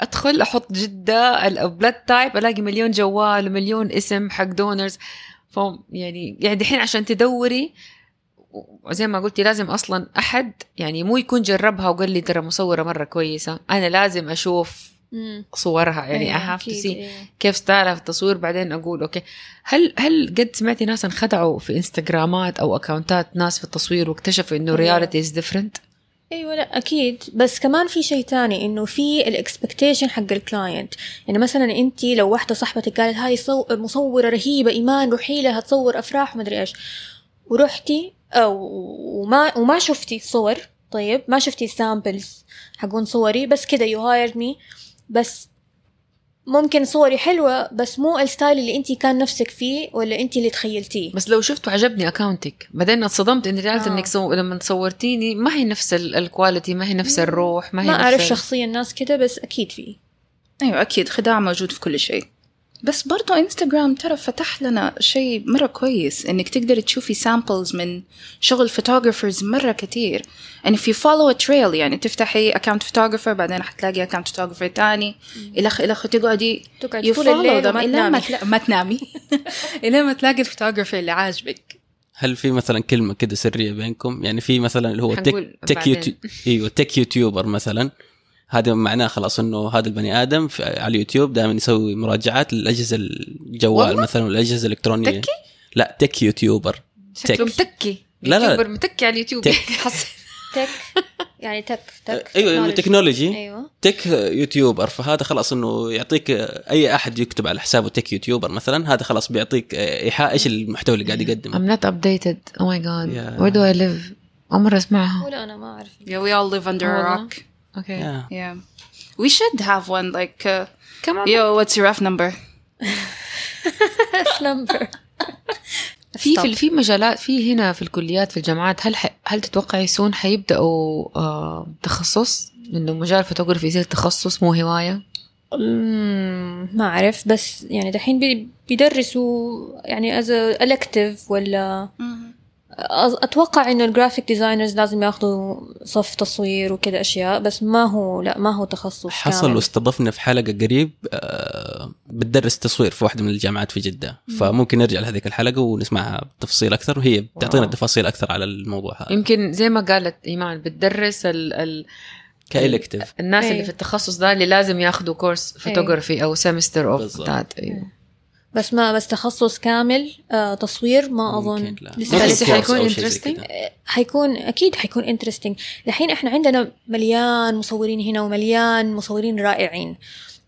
أدخل أحط جدة ال blood type ألاقي مليون جوال ومليون اسم حق donors ف يعني يعني دحين عشان تدوري وزي ما قلتي لازم أصلا أحد يعني مو يكون جربها وقال لي ترى مصورة مرة كويسة. أنا لازم أشوف صورها. يعني to أكيد، see أيوة. كيف style ها في التصوير بعدين أقول okay. هل هل قد سمعتي ناس انخدعوا في إنستغرامات أو account ات ناس في التصوير واكتشفوا إنه. reality is different أيوه لا أكيد. بس كمان في شيء تاني إنه في ال expectation حق ال client يعني مثلا أنت لو واحدة صاحبتك قالت هاي صو... مصورة رهيبة إيمان روحي لها تصور أفراح. ومدري إيش. ورحتي أو وما وما شفتي صور طيب ما شفتي samples حقون صوري بس كده you hired me بس ممكن صوري حلوة بس مو ال style اللي انت كان نفسك فيه ولا انت اللي تخيلتيه. بس لو شفت وعجبني اكونتك بعدين اتصدمت إني رجعت آه. إنك سو... لما صورتيني ما هي نفس ال- ال quality ما هي نفس الروح ما هي ما نفس اعرف شخصيا ناس كده بس أكيد في. أيوه أكيد. خداع موجود في كل شيء. بس برضو انستغرام ترى فتح لنا شيء مرة كويس إنك تقدر تشوفي samples من شغل photographers مرة كتير. And if you follow a trail يعني تفتحي account photographer بعدين حتلاقي account photographer تاني. الخ الخ تقعدي تقعدي طول الليل وما. ما, تلا... ما تنامي. الين ما تلاقي ال photographer اللي عاجبك. هل في مثلا كلمة كده سرية بينكم؟ يعني في مثلا اللي هو tech tech. يوتيوب إيوه tech YouTuber مثلا. هذا معناه خلاص إنه هذا البني آدم في على اليوتيوب دائما يسوي مراجعات للأجهزة الجوال؟ مثلا والأجهزة الإلكترونية. techy؟ لا tech YouTuber. شكله tech. متكي لا، لا. YouTuber متكي على اليوتيوب. tech. يعني tech. tech. أيوه technology. technology. أيوه. tech YouTuber. فهذا خلاص إنه يعطيك أي أحد يكتب على حسابه tech YouTuber مثلا هذا خلاص بيعطيك إيحاء إيش المحتوى اللي قاعد يقدمه. I'm not updated. Oh my god. Yeah. where do I live? أسمعها. ولا أنا ما أعرف. Yeah we all live under a والله. rock. okay Yeah. yeah. We should have one like uh, كم عمرك؟ yo what's your ref number? number في في في مجالات في هنا في الكليات في الجامعات هل ح... هل تتوقع يسون حيبدأوا آه تخصص؟ إنه مجال فوتوغرافي يصير تخصص مو هواية؟ ما أعرف بس يعني دحين بي- بيدرسوا يعني as elective ولا as- أتوقع إنه ال graphic designers لازم ياخذوا صف تصوير وكذا أشياء بس ما هو لا ما هو تخصص حصل كامل. واستضفنا في حلقة قريب آه، بتدرس تصوير في واحدة من الجامعات في جدة فممكن نرجع لهذيك الحلقة ونسمعها بتفصيل أكثر وهي بتعطينا. تفاصيل أكثر على الموضوع هذا يمكن زي ما قالت إيمان بتدرس ال... ال... ك elective الناس أيوة. اللي في التخصص ده اللي لازم ياخذوا course photography أو semester of بالضبط. that أيوه بس ما بس تخصص كامل آه تصوير ما أظن لا. لسه بس حيكون interesting؟ كده. حيكون أكيد حيكون interesting الحين إحنا عندنا مليان مصورين هنا ومليان مصورين رائعين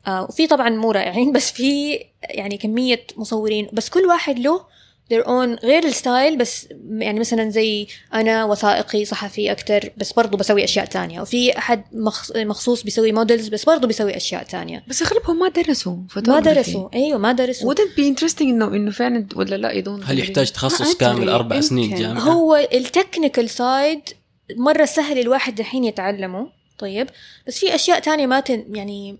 آه وفي طبعا مو رائعين بس في يعني كمية مصورين بس كل واحد له their own غير ال style بس يعني مثلا زي أنا وثائقي صحفي أكتر بس برضو بسوي أشياء تانية. وفي أحد مخ- مخصوص بيسوي models بس برضو بيسوي أشياء تانية. بس أغلبهم ما درسوا ما. درسوا. أيوه ما درسوا. Wouldn't be interesting انه إنه فعلا ولا لا؟ يدون هل يحتاج تخصص كامل أربع سنين. جامعة؟ هو ال technical side مرة سهل الواحد الحين يتعلمه. طيب بس في أشياء تانية ما تن يعني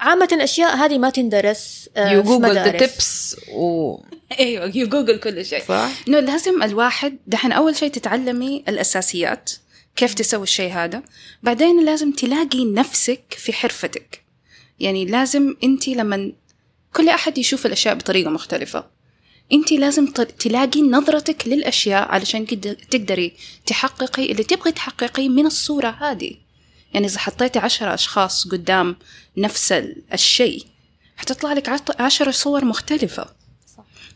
عامة الأشياء هذه ما تندرس you Google the مدارس. tips و أيوه you Google كل شيء. صح؟ إنه لازم الواحد دحين أول شيء تتعلمي الأساسيات كيف تسوي الشيء هذا. بعدين لازم تلاقي نفسك في حرفتك. يعني لازم انت لما كل أحد يشوف الأشياء بطريقة مختلفة انت لازم تلاقي نظرتك للأشياء علشان تقدري تحققي اللي تبغي تحققيه من الصورة هذه. يعني إذا حطيتي عشرة أشخاص قدام نفس ال- الشيء حتطلع لك عشرة صور مختلفة.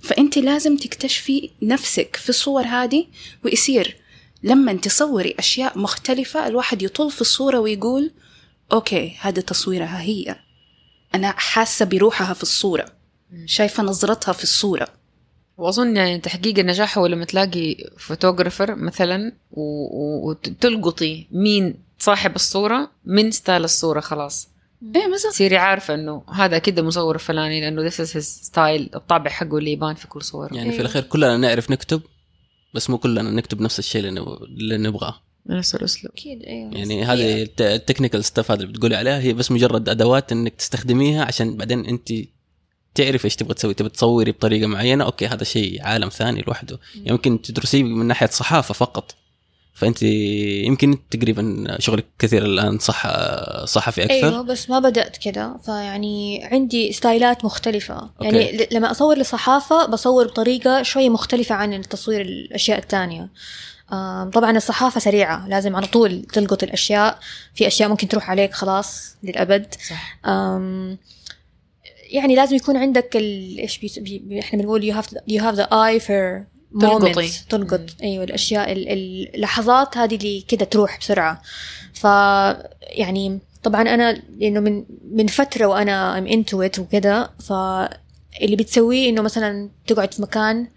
فأنت لازم تكتشفي نفسك في الصور هذه ويصير لما تصوري أشياء مختلفة الواحد يطل في الصورة ويقول okay هذا تصويرها هي. أنا حاسة بروحها في الصورة شايفة نظرتها في الصورة. وأظن يعني تحقيق النجاح هو لما تلاقي photographer مثلا وتلقطي مين صاحب الصورة من style الصورة خلاص. إيه بالضبط. تصيري عارفة إنه هذا كده مصور فلاني لأنه this is his style الطابع حقه اللي يبان في كل صورة. يعني في الأخير كلنا نعرف نكتب بس مو كلنا نكتب نفس الشيء اللي نب- اللي نبغاه. نفس الأسلوب. أكيد أيوة يعني هذه الت- ال technical stuff هذا اللي بتقولي عليها هي بس مجرد أدوات إنك تستخدميها عشان بعدين أنت تعرف إيش تبغى تسوي. تبغى تصوري بطريقة معينة okay هذا شيء عالم ثاني لوحده. يمكن تدرسيه من ناحية صحافة فقط. فأنت يمكن تقريبا شغلك كثير الآن صح صحفي أكثر؟ أيوه بس ما بدأت كده فيعني عندي style ات مختلفة. يعني ل- لما أصور لصحافة بصور بطريقة شوية مختلفة عن التصوير الأشياء الثانية. طبعا الصحافة سريعة. لازم على طول تلقط الأشياء. في أشياء ممكن تروح عليك خلاص للأبد. صح. يعني لازم يكون عندك ال... إيش. بي- إحنا بنقول you have the, you have the eye for تلقطي. تلقط. أيوه الأشياء ال- ال- اللحظات هذه اللي كده تروح بسرعة. ف يعني طبعا أنا لأنه من من فترة وأنا ام انتو ات وكده فاللي بتسويه إنه مثلا تقعد في مكان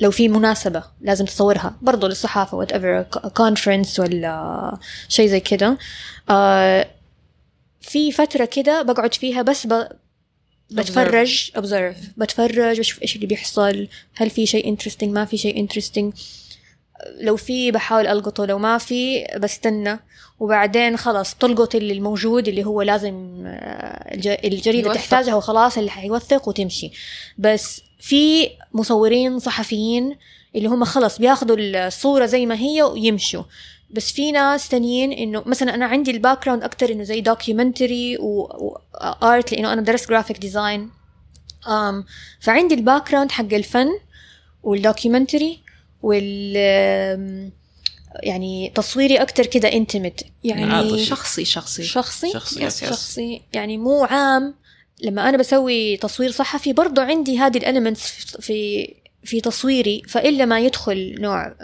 لو في مناسبة لازم تصورها. برضو للصحافة whatever conference ولا شيء زي كده. آه في فترة كده بقعد فيها بس. بتفرج. observe. بتفرج واشوف إيش اللي بيحصل. هل في شيء interesting ما في شيء interesting لو في بحاول ألقطه لو ما في بستنى. وبعدين خلاص تلقط اللي الموجود اللي هو لازم آه، الج- الجريدة يوثق. تحتاجها وخلاص اللي حيوثق وتمشي. بس في مصورين صحفيين اللي هم خلاص بياخذوا الصورة زي ما هي ويمشوا. بس في ناس تانيين إنه مثلا أنا عندي ال background أكثر إنه زي documentary و art لإنه أنا درست graphic design um, فعندي ال background حق الفن وال documentary وال يعني تصويري أكتر كده intimate يعني عاطفي. شخصي شخصي. شخصي؟ شخصي yes yes شخصي. يعني مو عام. لما أنا بسوي تصوير صحفي برضو عندي هذه ال elements في في تصويري فإلا ما يدخل نوع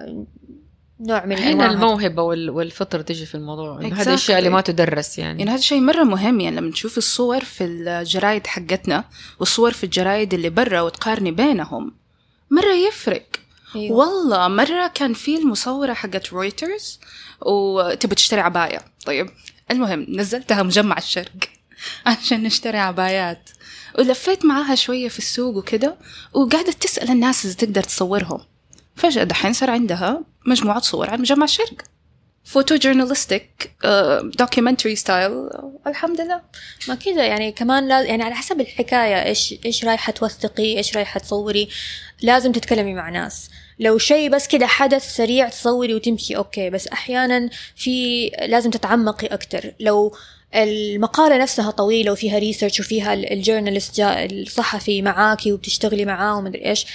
نوع من هنا. الموهبة وال- والفطرة تجي في الموضوع إنه هذه Exactly. الأشياء اللي ما تدرس يعني يعني هذا شيء مرة مهم يعني لما تشوف الصور في الجرايد حقتنا والصور في الجرايد اللي برا وتقارني بينهم مرة يفرق أيوة. والله مرة كان في المصورة حقت رويترز وتبي تشتري عباية طيب المهم نزلتها مجمع الشرق عشان نشتري عبايات ولفيت معاها شوية في السوق وكده وقاعدة تسأل الناس إذا تقدر تصورهم فجأة دحين صار عندها مجموعة صور عن مجمع الشرق. photojournalistic documentary style الحمد لله ما كذا يعني كمان لا يعني على حسب الحكاية إيش إيش رايحة توثقي إيش رايحة تصوري. لازم تتكلمي مع ناس. لو شيء بس كده حدث سريع تصوري وتمشي okay. بس أحيانا في لازم تتعمقي أكتر. لو المقالة نفسها طويلة وفيها ريسيرش وفيها ال- الجورنالست الصحفي معاكي وبتشتغلي معاه ومدري إيش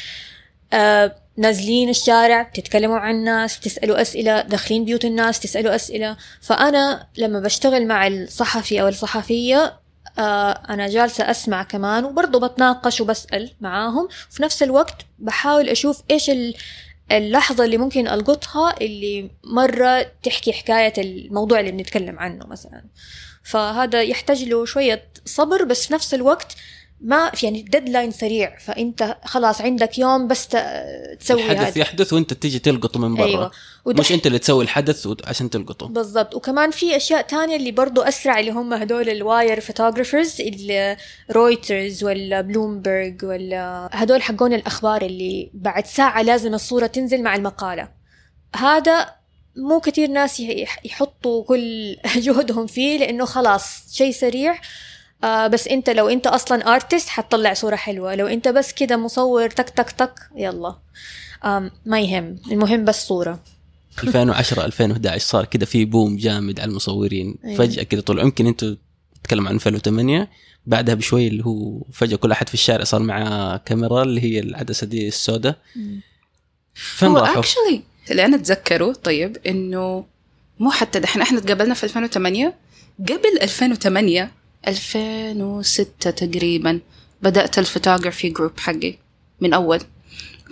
آه نازلين الشارع تتكلموا عن الناس تسألوا أسئلة داخلين بيوت الناس تسألوا أسئلة. فأنا لما بشتغل مع الصحفي أو الصحفية آه أنا جالسة أسمع كمان وبرضه بتناقش وبسأل معاهم. في نفس الوقت بحاول أشوف إيش ال- اللحظة اللي ممكن ألقطها اللي مرة تحكي حكاية الموضوع اللي بنتكلم عنه مثلا. فهذا يحتاج له شوية صبر بس في نفس الوقت ما في يعني deadline سريع فأنت خلاص عندك يوم بس تسوي الحدث هذا. يحدث وأنت تيجي تلقطه من برا. أيوه. مش أنت اللي تسوي الحدث عشان تلقطه. بالضبط. وكمان في أشياء تانية اللي برضو أسرع اللي هم هدول ال wire photographers اللي رويترز ولا بلومبرج ولا هدول حقون الأخبار اللي بعد ساعة لازم الصورة تنزل مع المقالة. هذا مو كتير ناس يح- يحطوا كل جهدهم فيه لأنه خلاص شيء سريع. آه بس انت لو انت أصلا ارتست حتطلع صورة حلوة. لو انت بس كده مصور تك تك تك يلا. ما يهم. المهم بس صورة. 2010 2011 صار كذا في بوم جامد على المصورين. أيوة. فجأة كذا طلع. يمكن أنتم تتكلم عن 2008 بعدها بشوي اللي هو فجأة كل أحد في الشارع صار معاه كاميرا اللي هي العدسة دي السوداء. فين راحوا؟ actually اللي أنا أتذكره طيب إنه مو حتى دحين إحنا تقابلنا في 2008 قبل 2008 2006 تقريبا. بدأت ال photography group حقي من أول.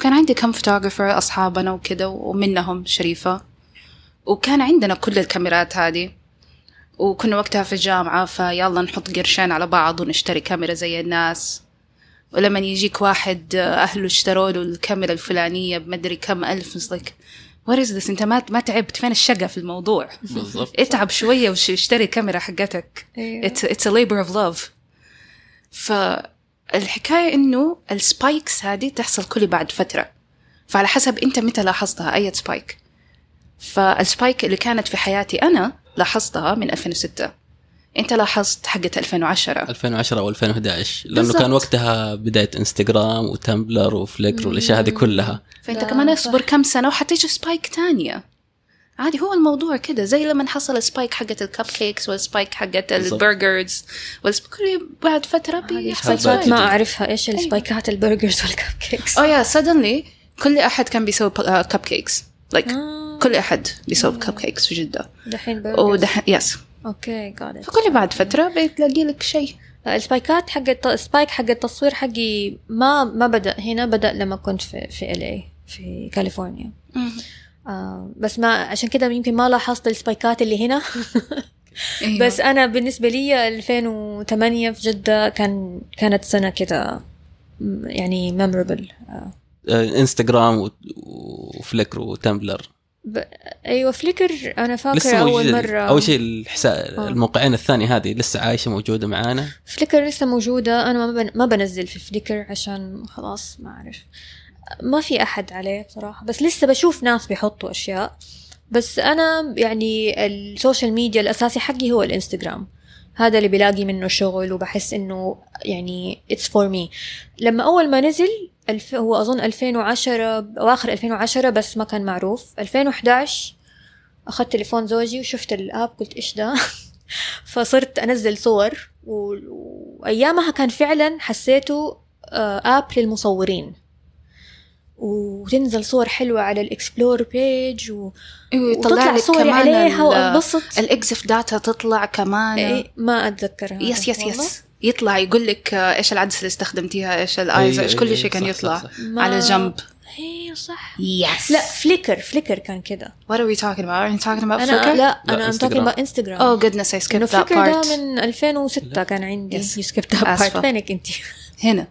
كان عندي كم photographer أصحابنا وكده ومنهم شريفة. وكان عندنا كل الكاميرات هذه. وكنا وقتها في الجامعة ف يلا نحط قرشين على بعض ونشتري كاميرا زي الناس. ولما يجيك واحد أهله اشتروا له الكاميرا الفلانية بمدري كم ألف it's is this? انت ما ما تعبت. فين الشقى في الموضوع؟ بالضبط. اتعب شوية واشتري كاميرا حقتك. it's a labor of love. فالحكاية إنه ال spikes هذه تحصل كل بعد فترة. فعلى حسب أنت متى لاحظتها أي spike فال spike اللي كانت في حياتي أنا لاحظتها من 2006 انت لاحظت حقت 2010 2010 أو 2011 لأنه بالضبط. كان وقتها بداية إنستغرام وتمبلر وفليكر والأشياء هذه كلها. فأنت كمان. أصبر كم سنة وحتيجي spike تانية. عادي هو الموضوع كده زي لما حصل spike حقت ال cupcakes وال spike حقت. ال burgers وال spike كل بعد فترة بيحصل spike ما أعرفها إيش ال spike ات ال burgers وال cupcakes oh yeah suddenly كل أحد كان بيسوي cupcakes like آه. كل أحد بيسوي cupcakes في جدة. دحين burgers ودحين yes okay it. فكل بعد فترة بتلاقي لك شيء ال spike ات حق الت- ال spike حق التصوير حقي ما ما بدأ هنا بدأ لما كنت في في ال LA في كاليفورنيا آه بس ما عشان كده يمكن ما لاحظت ال spike ات اللي هنا أيوة. بس أنا بالنسبة لي 2008 في جدة كان كانت سنة كده يعني memorable آه. آه، إنستغرام وفليكر وتمبلر ب... أيوه فليكر أنا فاكرة أول موجودة. مرة. أول شيء الحساب آه. الموقعين الثانية هذه لسه عايشة موجودة معانا. فليكر لسه موجودة. أنا ما, بن... ما بنزل في فليكر عشان خلاص ما أعرف. ما في أحد عليه بصراحة بس لسه بشوف ناس بيحطوا أشياء. بس أنا يعني السوشيال ميديا الأساسي حقي هو الإنستغرام. هذا اللي بلاقي منه شغل وبحس إنه يعني it's for me. لما أول ما نزل ألف... هو أظن 2010 أواخر 2010 بس ما كان معروف. 2011 أخذت تليفون زوجي وشفت ال app قلت إيش ده؟ فصرت أنزل صور. وأيامها كان فعلا حسيته آه، app للمصورين. وتنزل صور حلوة على ال explore page و... يطلع وتطلع لك صوري كمان عليها ال- وأنبسط ال EXIF data تطلع كمان إيه ما اتذكر هذا yes yes والله. yes يطلع يقول لك إيش العدسه اللي استخدمتيها إيش الايز إيش أي- كل أي، شيء كان صح، يطلع صح، صح. ما... على جنب إيه صح يس لا فليكر فليكر كان كده What are we talking about? Are you talking about أنا Flickr? لا أنا I'm talking Instagram. about انستغرام Oh goodness, I لأنه skipped that فليكر ده. من 2006 كان عندي Yes. you skipped that part آسفة. فينك أنت هنا.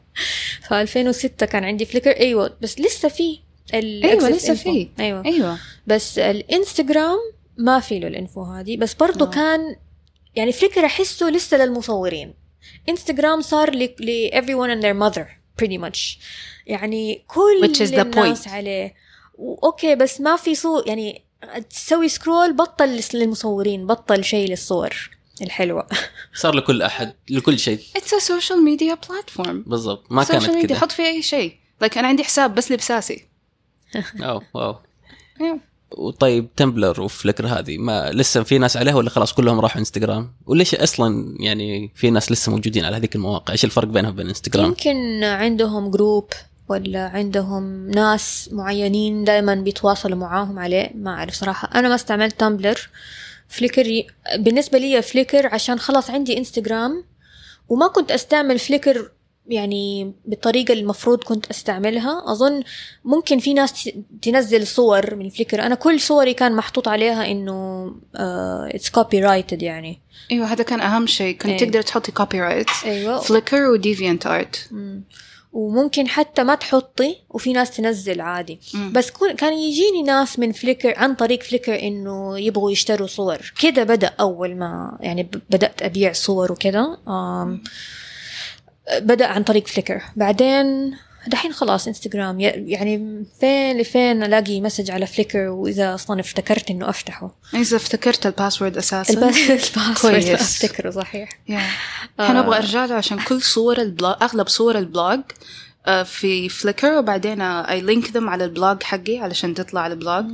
ف 2006 كان عندي فليكر أيوه بس لسه في أيوه لسه. في. أيوه. أيوه. بس الإنستغرام ما في له الإنفو هذه بس برضه آه. كان يعني فليكر أحسه لسه للمصورين. إنستغرام صار ل ل everyone and their mother pretty much. يعني كل Which is the الناس point. عليه. okay بس ما في صور يعني تسوي scroll بطل للمصورين بطل شيء للصور. الحلوة. صار لكل أحد لكل شيء. It's a social media platform. بالضبط. ما كانت social media كذا حط فيه أي شيء. like أنا عندي حساب بس بس أساسي. واو. واو. وطيب تمبلر وفليكر هذه ما لسه في ناس عليها ولا خلاص كلهم راحوا انستغرام وليش أصلا يعني في ناس لسه موجودين على هذيك المواقع؟ إيش الفرق بينها وبين انستغرام يمكن عندهم group ولا عندهم ناس معينين دائما بيتواصلوا معاهم عليه ما أعرف صراحة. أنا ما استعملت تمبلر فليكر ي- بالنسبة لي فليكر عشان خلاص عندي انستغرام وما كنت أستعمل فليكر يعني بالطريقة المفروض كنت أستعملها. أظن ممكن في ناس تنزل صور من فليكر أنا كل صوري كان محطوط عليها إنه it's copyrighted يعني. أيوه هذا كان أهم شيء. كنت إيه. تقدر تحطي copyright أيوه فليكر وديفيانت ارت مم. وممكن حتى ما تحطي وفي ناس تنزل عادي. مم. بس كان يجيني ناس من فليكر عن طريق فليكر إنه يبغوا يشتروا صور. كده بدأ أول ما يعني بدأت أبيع صور وكده بدأ عن طريق فليكر بعدين دحين خلاص انستغرام يعني فين لفين ألاقي message على فليكر وإذا أصلا افتكرت إنه أفتحه. إذا افتكرت ال password أساسا. الباس- ال password أفتكره صحيح. يا أنا أبغى أرجع له عشان كل صور ال blog أغلب صور ال blog آه، في فليكر وبعدين I link them على ال blog حقي علشان تطلع على ال blog.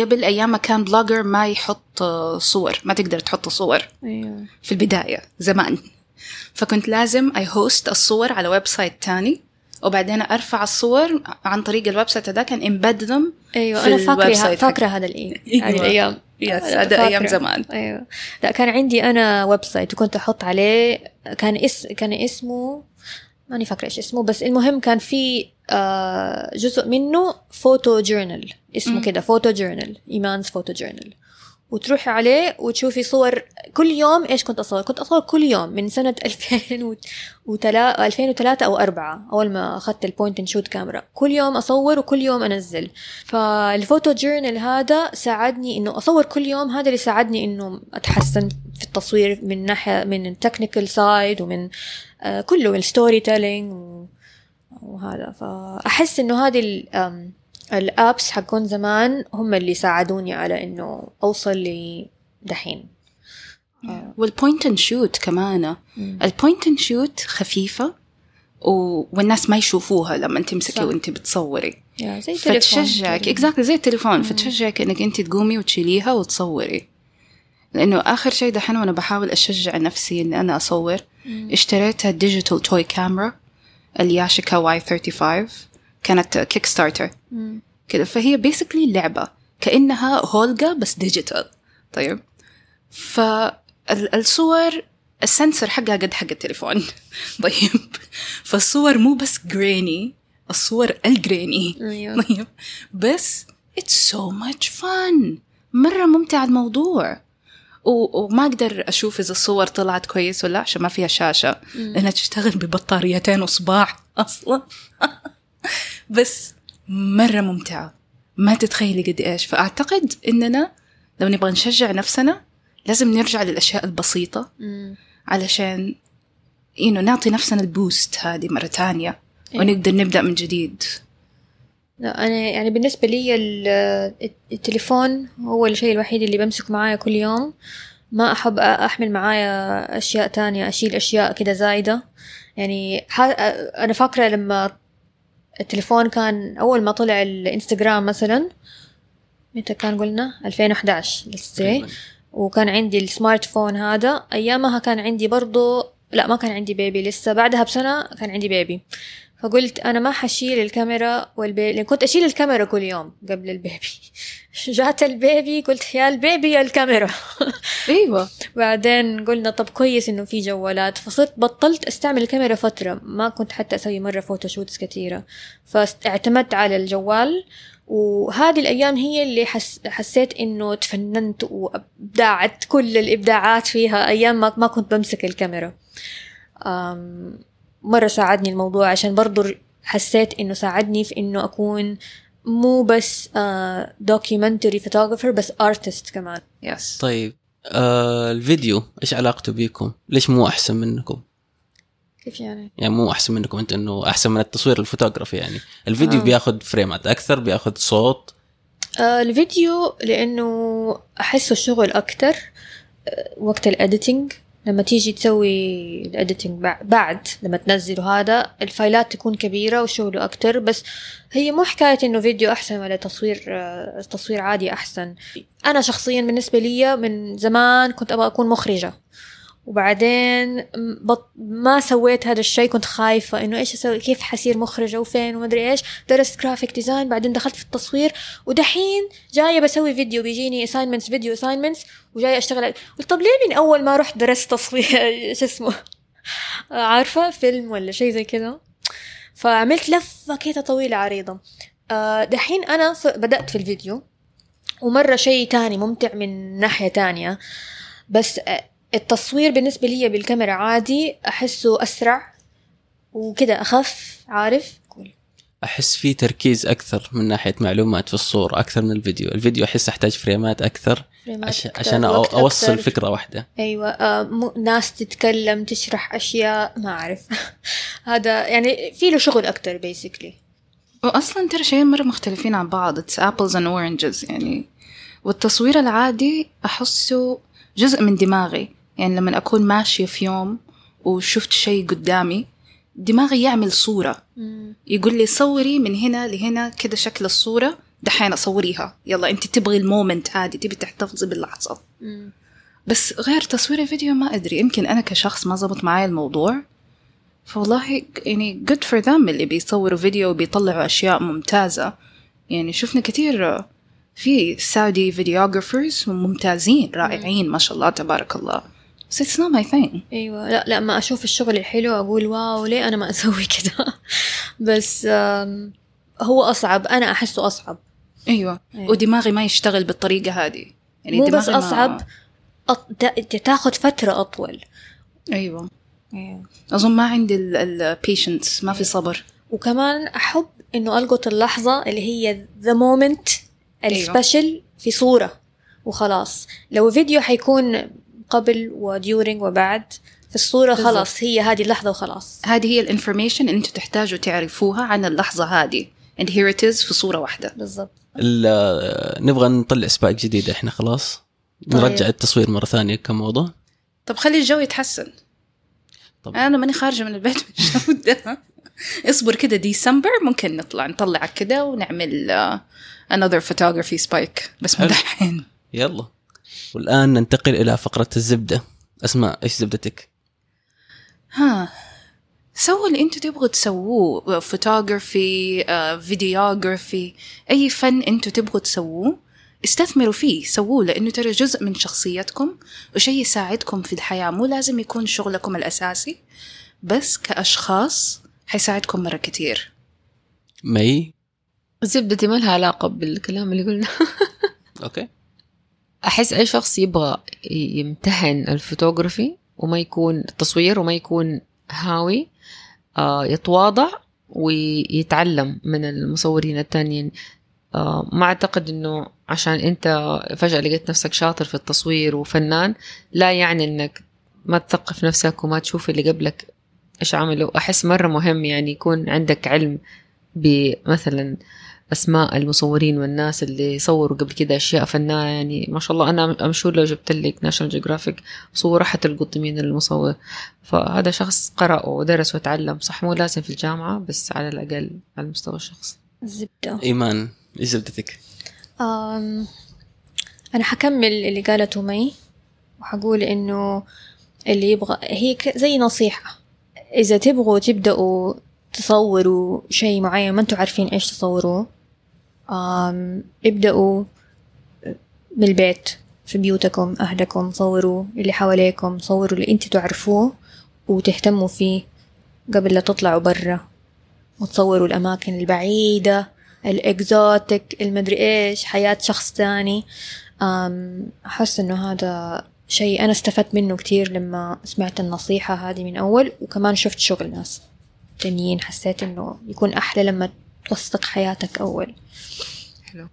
قبل أيام كان بلوجر ما يحط آه، صور ما تقدر تحط صور. أيوه. في البداية زمان. فكنت لازم I host الصور على website تاني. وبعدين أرفع الصور عن طريق ال website هذا كان embed them أيوه في أنا فاكره فاكرة هذا الأيام أيوة. الأيام yes هذا أيام. زمان أيوه لا كان عندي أنا website وكنت أحط عليه كان اس كان اسمه ماني فاكرة إيش اسمه بس المهم كان في آه، جزء منه photo journal اسمه. كده photo journal إيمان's photo journal وتروحي عليه وتشوفي صور كل يوم إيش كنت أصور؟ كنت أصور كل يوم من سنة 2003 2003 أو 4 أول ما أخذت ال point and shoot camera كل يوم أصور وكل يوم أنزل. فال photo journal هذا ساعدني إنه أصور كل يوم هذا اللي ساعدني إنه أتحسن في التصوير من ناحية من ال technical side ومن آه كله من ال storytelling وهذا. فأحس إنه هذه ال apps حقون زمان هم اللي ساعدوني على إنه أوصل لدحين وال point and shoot كمان. ال point and shoot خفيفة و... والناس ما يشوفوها لما تمسكي. وأنت بتصوري. yeah زي فتشجعك. exactly زي التليفون فتشجعك إنك أنت تقومي وتشيليها وتصوري. لأنه آخر شيء دحين وأنا بحاول أشجع نفسي إني أنا أصور اشتريتها digital toy camera الياشيكا Y35 كانت Kickstarter. كده. فهي basically لعبة. كأنها هولجا بس digital طيب. فالصور ال sensor حقها قد حق التليفون. طيب. فالصور مو بس grainy الصور ال grainy أيوه. طيب. بس it's so much fun. مرة ممتع الموضوع. و- وما أقدر أشوف إذا الصور طلعت كويس ولا لأ عشان ما فيها شاشة. لأنها تشتغل ببطاريتين وصباع أصلا. بس مرة ممتعة. ما تتخيلي قد إيش. فأعتقد إننا لو نبغى نشجع نفسنا لازم نرجع للأشياء البسيطة. مم. علشان إنه نعطي نفسنا البوست هذه مرة تانية إيه. ونقدر نبدأ من جديد. لا أنا يعني بالنسبة لي ال- التليفون هو الشيء الوحيد اللي بمسك معايا كل يوم. ما أحب أحمل معايا أشياء تانية أشيل أشياء كده زايدة. يعني أنا فاكرة لما التليفون كان أول ما طلع الإنستغرام مثلا متى كان قلنا؟ 2011 let's say. تقريباً. وكان عندي ال smartphone هذا. أيامها كان عندي برضو لا ما كان عندي baby لسه. بعدها بسنة كان عندي baby فقلت أنا ما حشيل الكاميرا وال baby كنت أشيل الكاميرا كل يوم قبل ال baby. جات ال baby قلت يا ال baby يا الكاميرا. أيوة. بعدين قلنا طب كويس إنه في جوالات. فصرت بطلت أستعمل الكاميرا فترة. ما كنت حتى أسوي مرة فوتوشوتس كثيرة. فاعتمدت على الجوال. وهذه الأيام هي اللي حس حسيت إنه تفننت وأبدعت كل الإبداعات فيها. أيام ما ما كنت بمسك الكاميرا. أم، مرة ساعدني الموضوع عشان برضو حسيت إنه ساعدني في إنه أكون مو بس documentary photographer بس artist كمان yes طيب آه الفيديو إيش علاقته بيكم؟ ليش مو أحسن منكم؟ كيف يعني؟ يعني مو أحسن منكم أنت إنه أحسن من التصوير الفوتوغرافي يعني الفيديو آه. آه. بياخذ فريمات أكثر بياخذ صوت آه الفيديو لأنه أحسه شغل أكتر آه، وقت ال editing لما تيجي تسوي ال editing بعد لما تنزله هذا الفايلات تكون كبيرة وشغله أكتر بس هي مو حكاية إنه فيديو أحسن ولا تصوير آه، تصوير عادي أحسن. أنا شخصيا بالنسبة لي من زمان كنت أبغى أكون مخرجة. وبعدين بط... ما سويت هذا الشيء كنت خايفة إنه إيش أسوي؟ كيف حصير مخرجة وفين ومدري إيش. درست graphic design بعدين دخلت في التصوير. ودحين جاية بسوي فيديو بيجيني assignments فيديو assignments وجاية أشتغل. طب ليه من أول ما رحت درست تصوير؟ شو اسمه؟ عارفة فيلم ولا شيء زي كذا؟ فعملت لفة كده طويلة عريضة. آه، دحين أنا بدأت في الفيديو. ومرة شيء تاني ممتع من ناحية تانية. بس آه، التصوير بالنسبة لي بالكاميرا عادي أحسه أسرع وكده أخف عارف؟ أحس في تركيز أكثر من ناحية معلومات في الصورة أكثر من الفيديو. الفيديو أحس أحتاج فريمات أكثر فريمات عش... عشان أو- وقت أوصل أكتر. فكرة واحدة. أيوه آه م- ناس تتكلم تشرح أشياء ما أعرف. هذا يعني في له شغل أكتر basically واصلا ترى شيئين مرة مختلفين عن بعض it's apples and oranges يعني. والتصوير العادي أحسه جزء من دماغي. يعني لما أكون ماشية في يوم وشفت شيء قدامي دماغي يعمل صورة. يقول لي صوري من هنا لهنا كده شكل الصورة دحين أصوريها. يلا أنت تبغي ال moment هذه تبي تحتفظي باللحظة. بس غير تصوير الفيديو ما أدري يمكن أنا كشخص ما زبط معايا الموضوع. فوالله يعني good for them اللي بيصوروا فيديو وبيطلعوا أشياء ممتازة. يعني شفنا كتير في سعودي فيديوغرافرز ممتازين رائعين ما شاء الله تبارك الله. بس it's not my thing. أيوه. لا لا ما أشوف الشغل الحلو أقول واو ليه أنا ما أسوي كده؟ بس هو أصعب. أنا أحسه أصعب. أيوة. أيوة. ودماغي ما يشتغل بالطريقة هذه. يعني مو بس دماغي ما- أصعب أط... تا- تاخذ فترة أطول. أيوة. أيوة. أظن ما عندي ال patience ما في صبر. وكمان أحب إنه ألقط اللحظة اللي هي the moment ال special في صورة وخلاص. لو فيديو حيكون قبل و during وبعد في الصورة بالضبط. خلاص هي هذه اللحظة وخلاص. هذه هي ال information اللي أنتم تحتاجوا تعرفوها عن اللحظة هذه. And here it is في صورة واحدة. بالضبط. ال- نبغى نطلع سباق جديدة إحنا خلاص. طيب. نرجع التصوير مرة ثانية كموضه طب خلي الجو يتحسن. طب. أنا ماني خارجة من البيت. من الجو ده اصبر كده ديسمبر ممكن نطلع نطلعك كده ونعمل uh, another photography spike. بس مو. دحين يلا. والآن ننتقل إلى فقرة الزبدة. أسماء إيش زبدتك؟ ها سووا اللي أنتوا تبغوا تسووه photography videography أي فن أنتوا تبغوا تسووه استثمروا فيه سووه لأنه ترى جزء من شخصيتكم وشيء يساعدكم في الحياة. مو لازم يكون شغلكم الأساسي بس كأشخاص حيساعدكم مرة كتير. مي؟ زبدتي ما لها علاقة بالكلام اللي قلنا. أوكي. أحس أي شخص يبغى يمتهن الفوتوغرافي وما يكون تصوير وما يكون هاوي آه يتواضع ويتعلم من المصورين التانيين. آه ما أعتقد أنه عشان أنت فجأة لقيت نفسك شاطر في التصوير وفنان لا يعني أنك ما تثقف نفسك وما تشوف اللي قبلك إيش عملوا أحس مرة مهم يعني يكون عندك علم بمثلا أسماء المصورين والناس اللي صوروا قبل كده أشياء فنانة يعني ما شاء الله أنا I'm sure لو جبت لك National Geographic صورة حتلقط مين المصور. فهذا شخص قرا ودرس وتعلم صح؟ مو لازم في الجامعة بس على الأقل على المستوى الشخصي. الزبده إيمان إيش زبدتك؟ أم أنا حكمل اللي قالته مي وحقول إنه اللي يبغى هي زي نصيحة. إذا تبغوا تبدأوا تصوروا شيء معين ما أنتوا عارفين إيش تصوروه ابدأوا من البيت في بيوتكم أهلكم صوروا اللي حواليكم صوروا اللي أنتوا تعرفوه وتهتموا فيه قبل لا تطلعوا برا. وتصوروا الأماكن البعيدة الإكزوتيك المدري إيش حياة شخص تاني. أحس إنه هذا شيء أنا استفدت منه كتير لما سمعت النصيحة هذه من أول وكمان شفت شغل ناس تانيين حسيت إنه يكون أحلى لما توثق حياتك أول. حلو.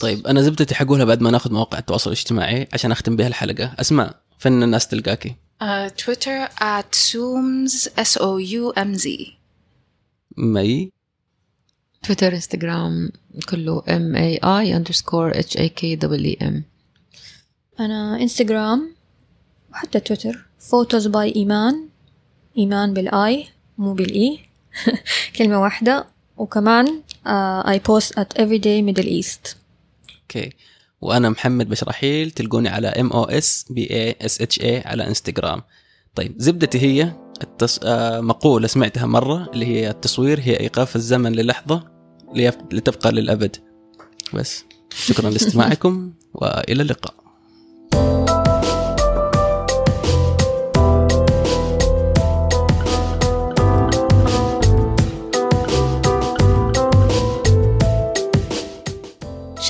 طيب أنا زبدتي حقولها بعد ما ناخذ مواقع التواصل الاجتماعي عشان أختم بها الحلقة. أسماء فين الناس تلقاكي؟ تويتر at zooms s o u m z. مي؟ تويتر انستغرام كله M A I underscore H A K double E M أنا إنستغرام وحتى تويتر photos by Iman إيمان بال I مو بال E. كلمة واحدة. وكمان I post at everyday middle east. أوكي وأنا محمد بشرحيل تلقوني على M O S B A S H A على انستغرام طيب زبدتي هي التص... آه مقولة سمعتها مرة اللي هي التصوير هي إيقاف الزمن للحظة. لتبقى للأبد. بس شكرا لاستماعكم وإلى اللقاء.